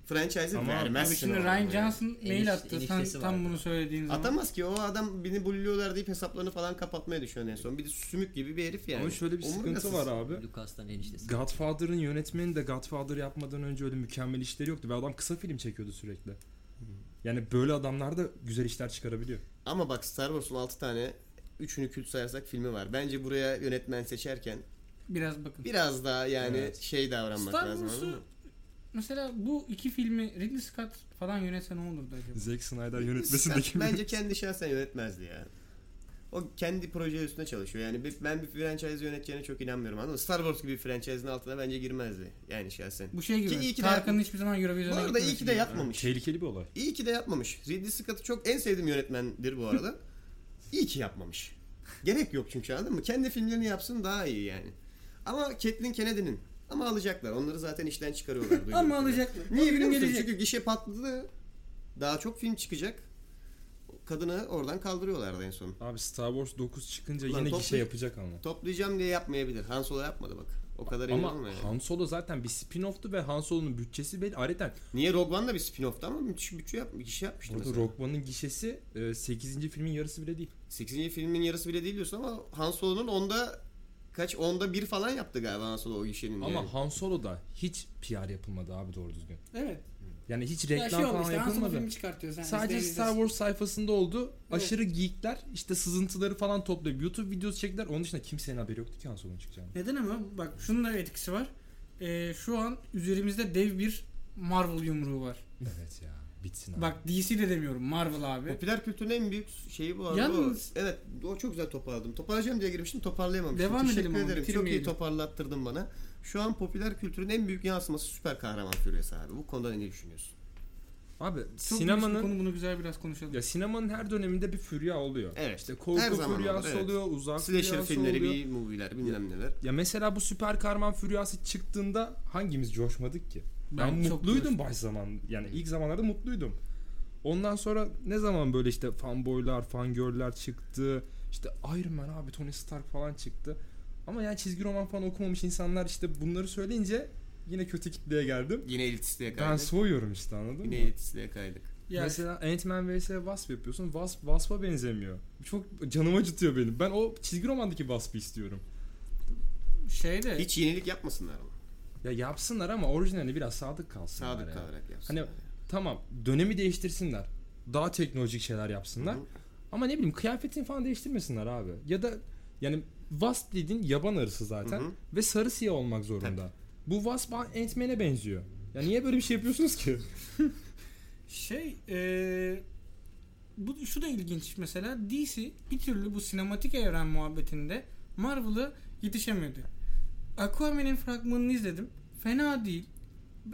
franchise'e Ama vermezsin. Abi şimdi Ryan yani. Johnson Enişte- mail attı. Sen eniştesi tam vardı. bunu söylediğin zaman. Atamaz ki o adam beni bulluyorlar deyip hesaplarını falan kapatmaya düşüyor en son. Bir de sümük gibi bir herif yani. Ama şöyle bir Omurgasız. sıkıntı var abi. Lucas'tan eniştesi. Godfather'ın yönetmeni de Godfather yapmadan önce öyle mükemmel işleri yoktu ve adam kısa film çekiyordu sürekli. Yani böyle adamlar da güzel işler çıkarabiliyor. Ama bak Star Wars'un 6 tane üçünü kült sayarsak filmi var. Bence buraya yönetmen seçerken Biraz bakın. biraz daha yani Evet. şey davranmak Star lazım. Wars'u- anladın mı? Mesela bu iki filmi Ridley Scott falan yönetse ne olurdu acaba? Zack Snyder yönetmesin de Sen- kim Bence kendi şahsen yönetmezdi ya. O kendi proje üstüne çalışıyor. Yani bir- ben bir franchise yöneteceğine çok inanmıyorum anladın mı? Star Wars gibi bir franchise'ın altına bence girmezdi. Yani şahsen. Bu şey gibi. Ki iyi ki Tarkan'ın hiçbir zaman Eurovision'a Bu arada iyi ki de yapmamış. Tehlikeli bir olay. İyi ki de yapmamış. Ridley Scott'ı çok en sevdiğim yönetmendir bu arada. iyi ki yapmamış. Gerek yok çünkü anladın mı? Kendi filmlerini yapsın daha iyi yani. Ama Kathleen Kennedy'nin ama alacaklar. Onları zaten işten çıkarıyorlar. Ama alacaklar. Niye biliyor musun? gelecek. Çünkü gişe patladı. Daha çok film çıkacak. Kadını oradan kaldırıyorlardı en son. Abi Star Wars 9 çıkınca Ulan yine toplu- gişe yapacak ama. Toplayacağım diye yapmayabilir. Han Solo yapmadı bak. O kadar emin Ama olma yani. Han Solo zaten bir spin-off'tu ve Han Solo'nun bütçesi belli. Ayrıca Niye Rogue One da bir spin-off'tu ama müthiş bütçe yap, gişe yapmıştı burada mesela. Rogue One'ın gişesi 8. filmin yarısı bile değil. 8. filmin yarısı bile değil diyorsun ama Han Solo'nun onda kaç onda bir falan yaptı galiba Han Solo o gişenin yani. Ama Han Solo'da hiç PR yapılmadı abi doğru düzgün. Evet. Yani hiç Ya reklam şey oldu falan işte Han Solo yapılmadı. filmi çıkartıyor sen. Sadece izleyin, Star. Wars sayfasında oldu. Evet. Aşırı geekler işte sızıntıları falan toplayıp YouTube videosu çektiler. Onun dışında kimsenin haberi yoktu ki Han Solo'nun çıkacağını. Neden ama bak şunun da etkisi var. Ee, şu an üzerimizde dev bir Marvel yumruğu var. Evet ya bitsin abi. Bak DC de demiyorum Marvel abi. Popüler kültürün en büyük şeyi bu arada. Yalnız- o. Evet o çok güzel toparladım. Toparlayacağım diye girmiştim toparlayamamıştım. Devam Teşekkür edelim ederim. Çok iyi toparlattırdın bana. Şu an popüler kültürün en büyük yansıması süper kahraman furyası abi. Bu konuda ne düşünüyorsun? Abi Çok sinemanın konu bunu güzel biraz konuşalım. ya sinemanın her döneminde bir furya oluyor. Evet. İşte korku Her zaman furyası olur, evet. oluyor, uzak Slasher furyası filmleri, oluyor. bir movie'ler, bilmem neler. Ya mesela bu süper kahraman furyası çıktığında hangimiz coşmadık ki? Ben, Ben mutluydum baş zaman. Yani ilk zamanlarda mutluydum. Ondan sonra ne zaman böyle işte fanboylar, fangirl'ler çıktı. İşte Iron Man abi Tony Stark falan çıktı. Ama yani çizgi roman falan okumamış insanlar işte bunları söyleyince yine kötü kitleye geldim. Yine elitistliğe Ben kaydık. soğuyorum işte anladın Yine mı? elitistliğe kaydık. Ya Mesela Ant-Man vs Wasp yapıyorsun. Wasp Wasp'a benzemiyor. Çok canım acıtıyor benim. Ben o çizgi romandaki Wasp'ı istiyorum. şeyde Hiç yenilik yapmasınlar ama. Ya yapsınlar ama orijinaline biraz sadık kalsınlar. Sadık ya. kalarak yapsınlar. Hani tamam dönemi değiştirsinler. Daha teknolojik şeyler yapsınlar. Hı. Ama ne bileyim kıyafetini falan değiştirmesinler abi. Ya da yani Wasp dediğin yaban arısı zaten. Hı hı. Ve sarı siyah olmak zorunda. Bu Wasp Ant-Man'e benziyor. Ya niye böyle bir şey yapıyorsunuz ki? şey eee, bu şu da ilginç mesela DC bir türlü bu sinematik evren muhabbetinde Marvel'ı yetişemedi. Aquaman'in fragmanını izledim. Fena değil.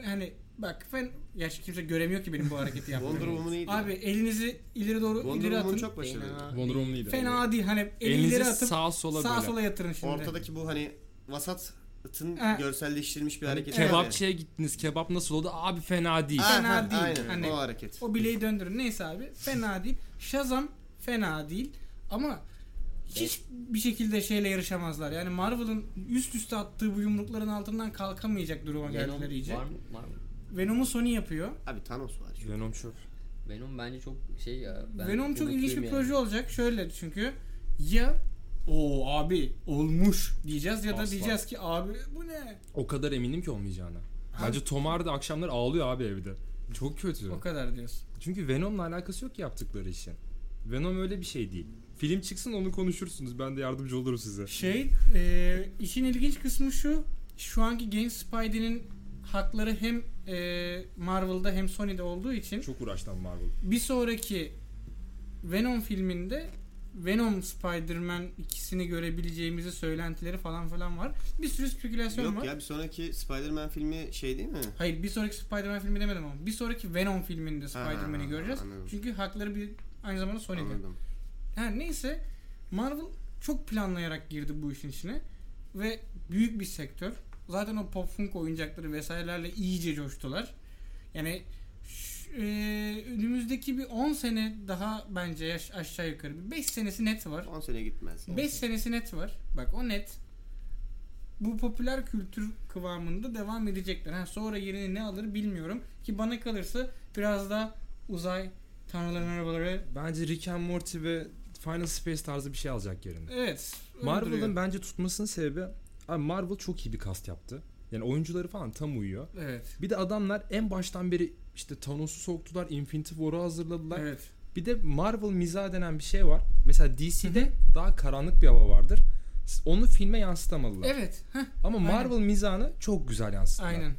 Hani bak fen gerçi kimse göremiyor ki benim bu hareketi yaptığımı. Wonder Woman iyiydi. Abi elinizi ileri doğru Wonder ileri Woman atın. çok başarılı. Wonder Woman iyiydi. Fena değil. Hani eli Elinizi ileri atıp sağa sola sağa böyle. sola yatırın şimdi. Ortadaki bu hani vasatın Ha. görselleştirilmiş bir Hani hareket. kebapçıya gittiniz. Kebap nasıl oldu? Abi fena değil. Aha, Fena değil. Aynen Hani- o hareket. O bileği döndürün. Neyse abi. Fena değil. Shazam fena değil. Ama hiç bir şekilde şeyle yarışamazlar. Yani Marvel'ın üst üste attığı bu yumrukların altından kalkamayacak duruma geldiler iyice. var mı? Var mı? Venom'u Sony yapıyor. Abi Thanos var. çünkü. Venom çöp. Venom bence çok şey ya. Ben Venom çok ilginç bir umutluyum proje olacak. Şöyle çünkü ya o abi olmuş diyeceğiz ya da Asla. diyeceğiz ki abi bu ne? O kadar eminim ki olmayacağına. Bence Tom Hardy akşamlar ağlıyor abi evde. Çok kötü. O kadar diyorsun. Çünkü Venom'la alakası yok ki yaptıkları işin. Venom öyle bir şey değil. Film çıksın onu konuşursunuz. Ben de yardımcı olurum size. Şey e, işin ilginç kısmı şu. Şu anki genç Spidey'nin hakları hem e, Marvel'da hem Sony'de olduğu için Çok uğraştan Marvel. bir sonraki Venom filminde Venom Spider-Man ikisini görebileceğimizi söylentileri falan falan var. Bir sürü spekülasyon Yok var. ya bir sonraki Spider-Man filmi şey değil mi? Hayır bir sonraki Spider-Man filmi demedim ama bir sonraki Venom filminde Spider-Man'i Ha, göreceğiz. anladım. Çünkü hakları bir aynı zamanda Sony'de. Anladım. Her neyse Marvel çok planlayarak girdi bu işin içine ve büyük bir sektör. Zaten o pop funk oyuncakları vesairelerle iyice coştular. Yani e, önümüzdeki bir 10 sene daha bence yaş- aşağı yukarı bir 5 senesi net var. 10 sene gitmez. 5 senesi net var. Bak o net. Bu popüler kültür kıvamında devam edecekler. Ha, sonra yerini ne alır bilmiyorum. Ki bana kalırsa biraz da uzay tanrıların arabaları Bence Rick and Morty ve Final Space tarzı bir şey alacak yerine. evet. Marvel'ın bence tutmasının sebebi abi Marvel çok iyi bir cast yaptı. Yani oyuncuları falan tam uyuyor. Evet. Bir de adamlar en baştan beri işte Thanos'u soktular, Infinity War'u hazırladılar. Evet. Bir de Marvel mizah denen bir şey var. Mesela DC'de daha karanlık bir hava vardır. Onu filme yansıtamadılar. Evet. Heh, Ama aynen. Marvel mizahını çok güzel yansıttılar. aynen.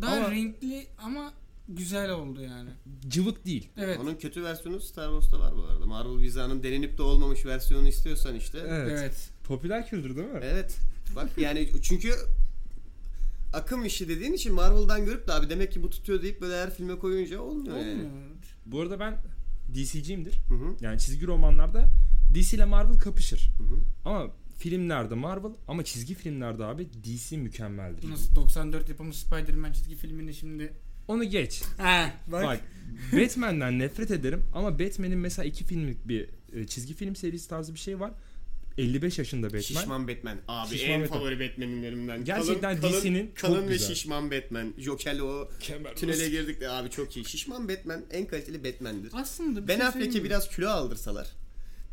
Daha Ama- renkli ama güzel oldu yani. Cıvık değil. Evet. Onun kötü versiyonu Star Wars'ta var bu arada. Marvel Viza'nın denenip de olmamış versiyonu istiyorsan işte. Evet. Evet. Popüler kültür değil mi? Evet. Bak yani çünkü akım işi dediğin için Marvel'dan görüp de abi demek ki bu tutuyor deyip böyle her filme koyunca olmuyor, yani. Olmuyor. Bu arada ben DC'ciyimdir. Hı hı. Yani çizgi romanlarda DC ile Marvel kapışır. Hı hı. Ama filmlerde Marvel ama çizgi filmlerde abi DC mükemmeldir. Nasıl 94 yapımı Spider-Man çizgi filmini şimdi Onu geç. Ha, bak. Bak Batman'den nefret ederim ama Batman'in mesela iki filmlik bir e, çizgi film serisi tarzı bir şey var. 55 yaşında Batman. Şişman Batman. Abi Şişman en Batman. favori Batman'lerimden. Gerçekten Kalın- DC'nin çok kalın ve güzel. şişman Batman. Joker'le o Kemer tünele girdik de abi çok iyi. Şişman Batman en kaliteli Batman'dir. Aslında bir Ben şey Affleck'e biraz kilo aldırsalar.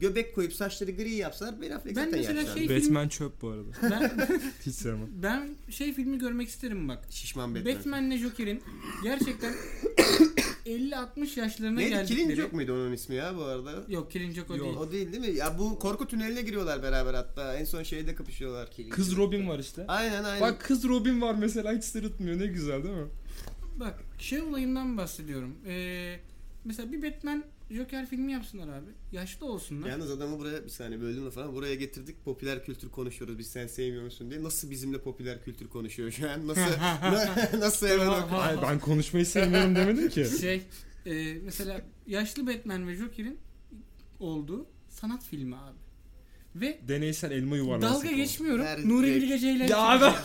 Göbek koyup saçları gri yapsalar Ben Affleck Ben zaten mesela yaşlandı. şey- Batman çöp bu arada. ben, Hiç sevmem. ben şey filmi görmek isterim bak. Şişman Batman. Batman'le Joker'in gerçekten 50-60 yaşlarına Neydi? geldikleri... Killing Joke muydu onun ismi ya bu arada? Yok Killing Joke o Yok. değil. O değil değil mi? Ya bu korku tüneline giriyorlar beraber hatta. En son şeyde kapışıyorlar. Kız Robin var işte. Aynen aynen. Bak kız Robin var mesela hiç sırıtmıyor ne güzel değil mi? Bak şey olayından bahsediyorum. Ee, mesela bir Batman Joker filmi yapsınlar abi. Yaşlı olsunlar. Yalnız adamı buraya bir saniye böldüm de falan buraya getirdik popüler kültür konuşuyoruz biz sen sevmiyor musun diye. Nasıl bizimle popüler kültür konuşuyor şu an? Nasıl na- nasıl hemen Hayır ben konuşmayı sevmiyorum demedim ki. şey e, mesela yaşlı Batman ve Joker'in olduğu sanat filmi abi. Ve Deneysel elma yuvarlaması. dalga geçmiyorum. Her Nuri Bilge Ceylan. Ya abi.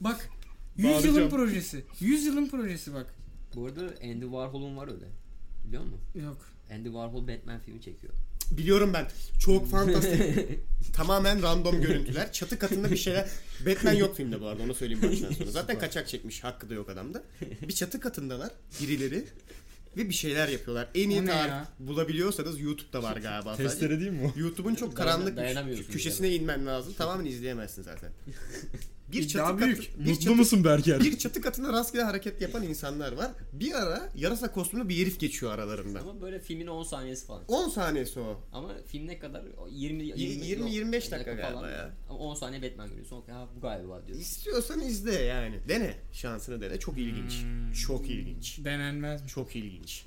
Bak 100 yılın Bağıracağım. projesi. 100 yılın projesi bak. Bu arada Andy Warhol'un var öyle. Biliyor musun? Yok. Andy Warhol Batman filmi çekiyor. Biliyorum ben. Çok fantastik. Tamamen random görüntüler. Çatı katında bir şeyler. Batman yok filmde bu arada onu söyleyeyim baştan sonra. Zaten kaçak çekmiş. Hakkı da yok adamda. Bir çatı katındalar birileri ve bir şeyler yapıyorlar. En iyi tarif ya? bulabiliyorsanız YouTube'da var galiba. Testere değil mi o? YouTube'un çok karanlık köşesine inmen lazım. Tamamen izleyemezsin zaten. Bir İddia çatı büyük. katı, bir Mutlu çatı, musun Berker? bir çatı katında rastgele hareket yapan insanlar var. Bir ara yarasa kostümlü bir herif geçiyor aralarında. Ama böyle filmin 10 saniyesi falan. 10 saniyesi o. Ama film ne kadar? O 20 20 25 dakika galiba ya. Ama 10 saniye Batman görüyorsun. Ha bu galiba diyorsun. İstiyorsan izle yani. Dene. Şansını dene. Çok ilginç. Hmm. Çok ilginç. Denenmez mi? Çok ilginç.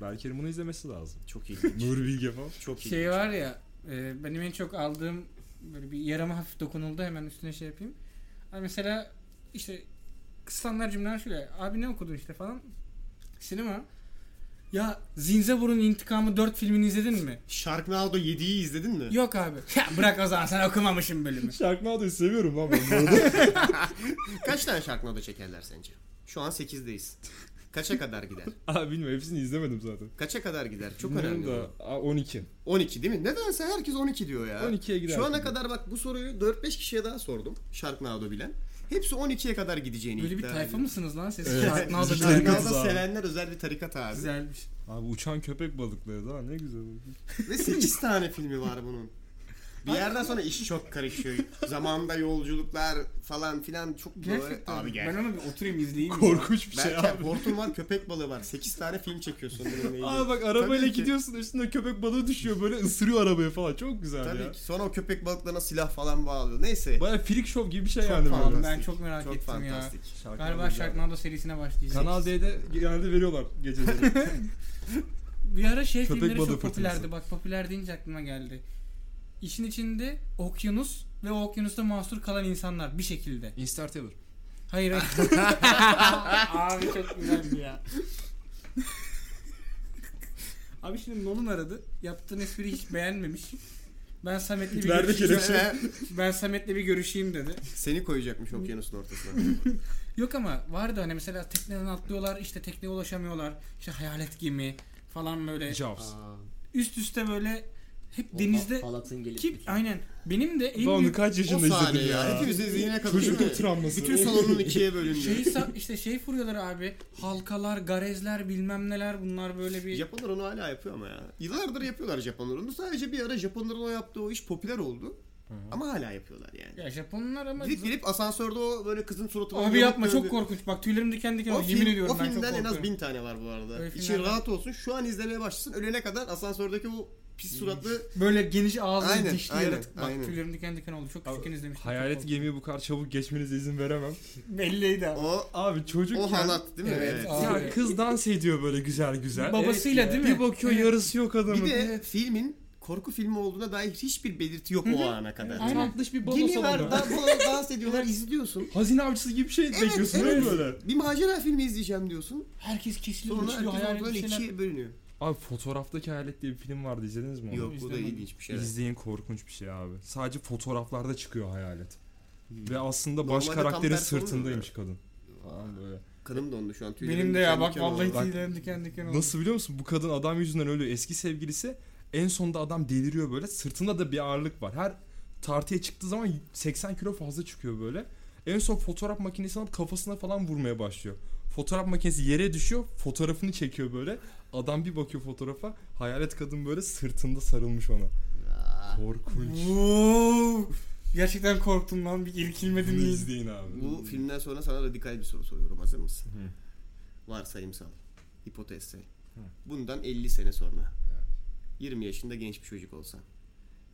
Berker'in bunu izlemesi lazım. Çok ilginç. Nuri Bilge falan. Çok ilginç. Şey var ya e, benim en çok aldığım böyle bir yarama hafif dokunuldu hemen üstüne şey yapayım. Abi mesela işte standart cümleler şöyle. Abi ne okudun işte falan. Sinema. Ya Zinzabur'un İntikamı 4 filmini izledin mi? Sharknado 7'yi izledin mi? Yok abi. Ya bırak o zaman sen okumamışsın bölümü. Sharknado'yu seviyorum lan ben bu arada. Kaç tane Sharknado çekerler sence? Şu an 8'deyiz. Kaça kadar gider? Abi bilmiyorum hepsini izlemedim zaten. Kaça kadar gider? Çok önemli. da. Aa, 12. 12 değil mi? Nedense herkes 12 diyor ya. 12'ye gider. Şu ana kadar bak bu soruyu 4-5 kişiye daha sordum. Sharknado bilen. Hepsi 12'ye kadar gideceğini Böyle bir tayfa ediyor. mısınız lan siz? Evet. Sharknado Bizim tarikat. tarikatız Sharknado sevenler özel bir tarikat abi. Güzelmiş. Abi uçan köpek balıkları da ne güzel. Ve 8 tane filmi var bunun. Bir yerden sonra iş çok karışıyor. Zamanında yolculuklar falan filan çok böyle. Gerçekten. Abi gel. Ben onu bir oturayım izleyeyim. ya. Korkunç bir şey Belki abi. hortum var, köpek balığı var. 8 tane film çekiyorsun bununla ilgili. Abi bak arabayla Tabii ki. gidiyorsun üstünde köpek balığı düşüyor böyle ısırıyor arabayı falan çok güzel Tabii ya. ki. Sonra o köpek balıklarına silah falan bağlıyor. Neyse. Baya freak show gibi bir şey Çok yani pahalı. böyle. Ben çok merak çok ettim fantastik. ya. Galiba Sharknado serisine başlayacağız. Kanal D'de genelde veriyorlar geceleri. Bir ara şey Köpek filmleri balığı çok fırtınası. popülerdi. Bak popüler deyince aklıma geldi. İşin içinde okyanus ve o okyanusta mahsur kalan insanlar bir şekilde. Interstellar. Hayır hayır. Abi çok güzeldi ya. Abi şimdi Nolan aradı. Yaptığın espriyi hiç beğenmemiş. Ben Samet'le bir Nerede görüşeyim. kelepçe? Ben Samet'le bir görüşeyim dedi. Seni koyacakmış okyanusun ortasına. Yok ama vardı hani mesela tekneden atlıyorlar işte tekneye ulaşamıyorlar. İşte hayalet gemi falan böyle Jaws. Üst üste böyle hep o denizde ha- halatın gelip Ki aynen. Benim de en Ben büyük kaç o yaşında izledim ya. ya. Hepimizin zihnine kadar. Çocukluk travması. Bütün salonun ikiye bölündü. şey işte şey furuyorlar abi. Halkalar, garezler, bilmem neler bunlar böyle bir Japonlar onu hala yapıyor ama ya. Yıllardır yapıyorlar Japonlar onu. Sadece bir ara Japonların o yaptığı o iş popüler oldu. Ama hala yapıyorlar yani. ya Japonlar ama Gidip gelip asansörde o böyle kızın suratına Abi yapma yamuk çok korkunç. Bak tüylerim diken diken O, oldu. film, Yemin ediyorum o ben çok filmden en az bin tane var bu arada. Öyle İçin var. rahat olsun. Şu an izlemeye başlasın. Ölene kadar asansördeki o pis suratlı Böyle geniş ağızlı Aynen, dişli aynen, yaratık. Bak aynen. tüylerim diken diken oldu. Çok küçükken izlemiştim. Hayalet gemiyi bu kadar çabuk geçmenize izin veremem. Belliydi abi. o Abi çocukken o halat değil mi? Evet, Evet. abi. ya kız dans ediyor böyle güzel güzel. Babasıyla Evet değil mi? Bir bakıyor yarısı yok adamın. Bir de filmin korku filmi olduğuna dair hiçbir belirti yok o ana kadar. Aynen. Tatlış bir balo salonu. da, dans ediyorlar, izliyorsun. Hazine avcısı gibi bir şey bekliyorsun değil mi böyle? Bir macera filmi izleyeceğim diyorsun. Herkes kesiliyor, Sonra herkes hayal böyle şeyler. ikiye bölünüyor. Abi fotoğraftaki hayalet diye bir film vardı izlediniz mi onu? Yok bu da ilginç bir şey. İzleyin korkunç bir şey abi. Sadece fotoğraflarda çıkıyor hayalet. Ve aslında Normalde baş karakterin sırtındaymış kadın. Falan böyle. Kanım dondu şu an. tüylerim Benim de ya bak vallahi tüylerim diken diken oldu. Nasıl biliyor musun? Bu kadın adam yüzünden ölüyor. Eski sevgilisi en sonunda adam deliriyor böyle. Sırtında da bir ağırlık var. Her tartıya çıktığı zaman 80 kilo fazla çıkıyor böyle. En son fotoğraf makinesini alıp kafasına falan vurmaya başlıyor. Fotoğraf makinesi yere düşüyor. Fotoğrafını çekiyor böyle. Adam bir bakıyor fotoğrafa. Hayalet kadın böyle sırtında sarılmış ona. Korkunç. Wow. Gerçekten korktum lan bir irkilmedim Bunu izleyin abi. Bu filmden sonra sana radikal bir soru soruyorum. Hazır mısın? Hı. Varsayımsal. Hipotezsel. Hı. Bundan 50 sene sonra. Evet. 20 yaşında genç bir çocuk olsan.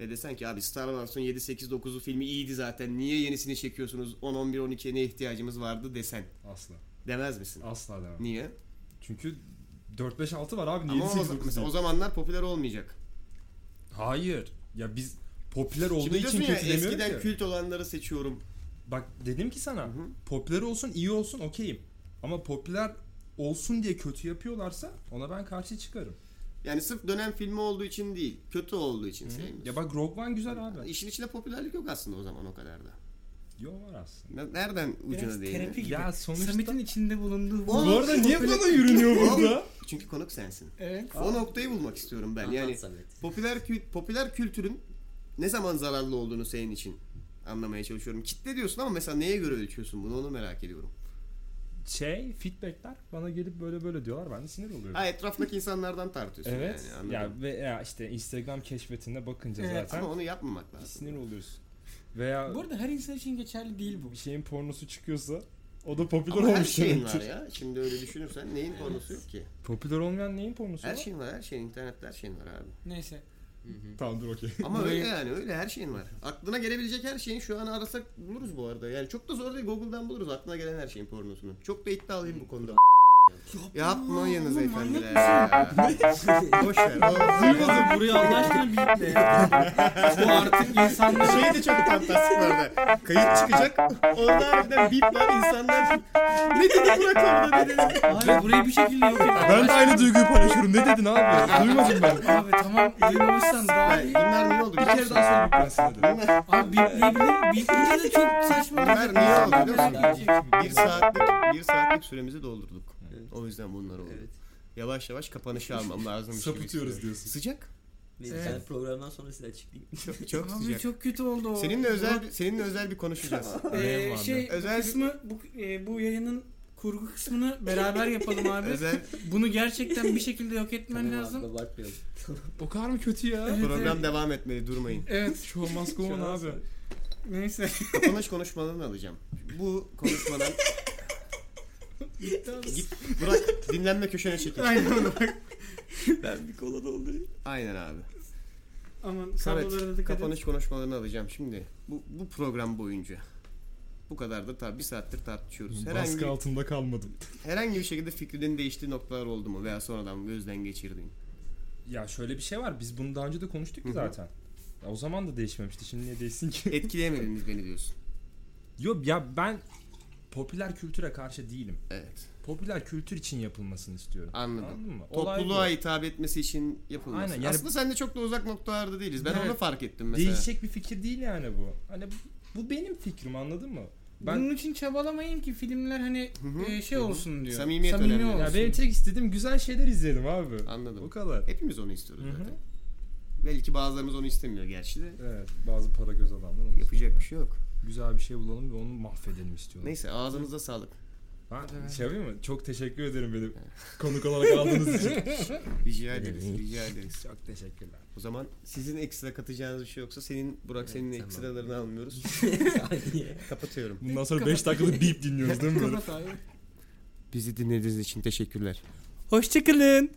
Ve desen ki abi Star Wars'un 7, 8, 9'u filmi iyiydi zaten. Niye yenisini çekiyorsunuz? 10, 11, 12'ye ne ihtiyacımız vardı desen. Asla. Demez misin? Asla demem. Niye? Çünkü 4 5 6 var abi. Niye Ama 7 o, 8 9 mesela o zamanlar popüler olmayacak. Hayır. Ya biz popüler olduğu Şimdi için ya kötü demiyorum eskiden ki. kült olanları seçiyorum. Bak dedim ki sana Hı hı. popüler olsun iyi olsun okeyim. Ama popüler olsun diye kötü yapıyorlarsa ona ben karşı çıkarım. Yani sırf dönem filmi olduğu için değil, kötü olduğu için sevmiyorsun. Ya bak Rogue One güzel abi. İşin içinde popülerlik yok aslında o zaman o kadar da. Yo var aslında. Ne- Nereden Biraz ucuna terapi gibi. Ya sonuçta- Samet'in içinde bulunduğu O- Bu arada niye bana yürünüyor burada? Çünkü konuk sensin. Evet. O noktayı bulmak istiyorum ben. Yani Samet. popüler kült, popüler kültürün ne zaman zararlı olduğunu senin için anlamaya çalışıyorum. Kitle diyorsun ama mesela neye göre ölçüyorsun bunu onu merak ediyorum. Şey feedbackler bana gelip böyle böyle diyorlar ben de sinir oluyorum. Ha etrafındaki insanlardan tartıyorsun Evet. yani anladım. ya ve ya işte Instagram keşfetinde bakınca Evet, zaten Ama onu yapmamak lazım. sinir oluyorsun. Veya Bu arada her insan için geçerli değil bu. bir şeyin pornosu çıkıyorsa o da popüler Ama her olmuş şeyin var ya. Şimdi öyle düşünürsen neyin pornosu yok ki? Popüler olmayan neyin pornosu Her var? şeyin var, her şeyin internette her şeyin var abi. Neyse. Hı hı. Tamam dur okey. Ama öyle yani öyle her şeyin var. Aklına gelebilecek her şeyin şu an arasak buluruz bu arada. Yani çok da zor değil Google'dan buluruz aklına gelen her şeyin pornosunu. Çok da iddialıyım bu konuda. Yapmayınız efendiler. Boş ver. Duymadım burayı Allah aşkına biple ya. Bu artık insanlar Şey de çok fantastik da. Kayıt çıkacak. Orada harbiden bip var insanlar. Ne dedi Burak orada dedi. Abi burayı bir şekilde yok et. Ben de aynı duyguyu paylaşıyorum. Ne dedin abi? Duymadım ben. Abi tamam duymamışsan daha iyi. Bunlar niye oldu? Bir kere daha ben sana dedim. Abi bipleyebilir. Bipleyince de çok saçma. Bunlar niye oldu biliyor musun? Bir saatlik, bir saatlik süremizi doldurduk. O yüzden bunlar oldu. Evet. Yavaş yavaş kapanışı almam lazım. Sapıtıyoruz diyorsun. Sıcak. Neyse Evet. ben programdan sonra size açıklayayım. Çok, çok Abi sıcak. çok kötü oldu o. Seninle özel bir, seninle özel bir konuşacağız. Ee, şey Özel bu kısmı bu, e, bu yayının kurgu kısmını beraber yapalım abi. özel Bunu gerçekten bir şekilde yok etmen Tamam lazım. abi, abartmayalım. O kadar mı kötü ya? Evet, program evet. devam etmeli durmayın. Evet. Şu an abi. Neyse. Kapanış konuşmalarını alacağım. Bu konuşmadan git bırak dinlenme köşene çekil. Aynen öyle bak. ben bir kola doldurayım. Aynen abi. Aman Samet kablolara da dikkat et. kapanış konuşmalarını alacağım şimdi. Bu, bu program boyunca. Bu kadardır tabi bir saattir tartışıyoruz. Herhangi Baskı altında kalmadım. herhangi bir şekilde fikrinin değiştiği noktalar oldu mu veya sonradan gözden geçirdiğin? Ya şöyle bir şey var. Biz bunu daha önce de konuştuk ki zaten. Ya o zaman da değişmemişti. Şimdi niye değişsin ki? Etkileyemediniz beni diyorsun. Yok ya ben popüler kültüre karşı değilim. Evet. Popüler kültür için yapılmasını istiyorum. Anladım. Anladın mı? Olay Topluluğa bu. hitap etmesi için yapılması. Aynen, yani- Aslında sen de çok da uzak noktalarda değiliz. Ben Evet. onu fark ettim mesela. Değişecek bir fikir değil yani bu. Hani bu, bu benim fikrim anladın mı? Ben Bunun için çabalamayın ki filmler hani Hı e, şey hı hı. olsun diyor. Samimiyet Samimi önemli. olsun. ya benim tek istediğim güzel şeyler izleyelim abi. Anladım. O kadar. Hepimiz onu istiyoruz Hı hı. zaten. Belki bazılarımız onu istemiyor gerçi de. Evet bazı para göz adamlar onu Yapacak bir şey yok. Güzel bir şey bulalım ve onu mahvedelim istiyorum. Neyse ağzınıza sağlık. Ben şey yapayım mı? Çok teşekkür ederim beni konuk olarak aldığınız için. Rica ederiz. rica ederiz. Çok teşekkürler. O zaman sizin ekstra katacağınız bir şey yoksa senin Burak senin Evet, tamam. ekstralarını almıyoruz. Kapatıyorum. Bundan sonra 5 dakikalık beep dinliyoruz değil mi? Kapat abi. Bizi dinlediğiniz için teşekkürler. Hoşçakalın.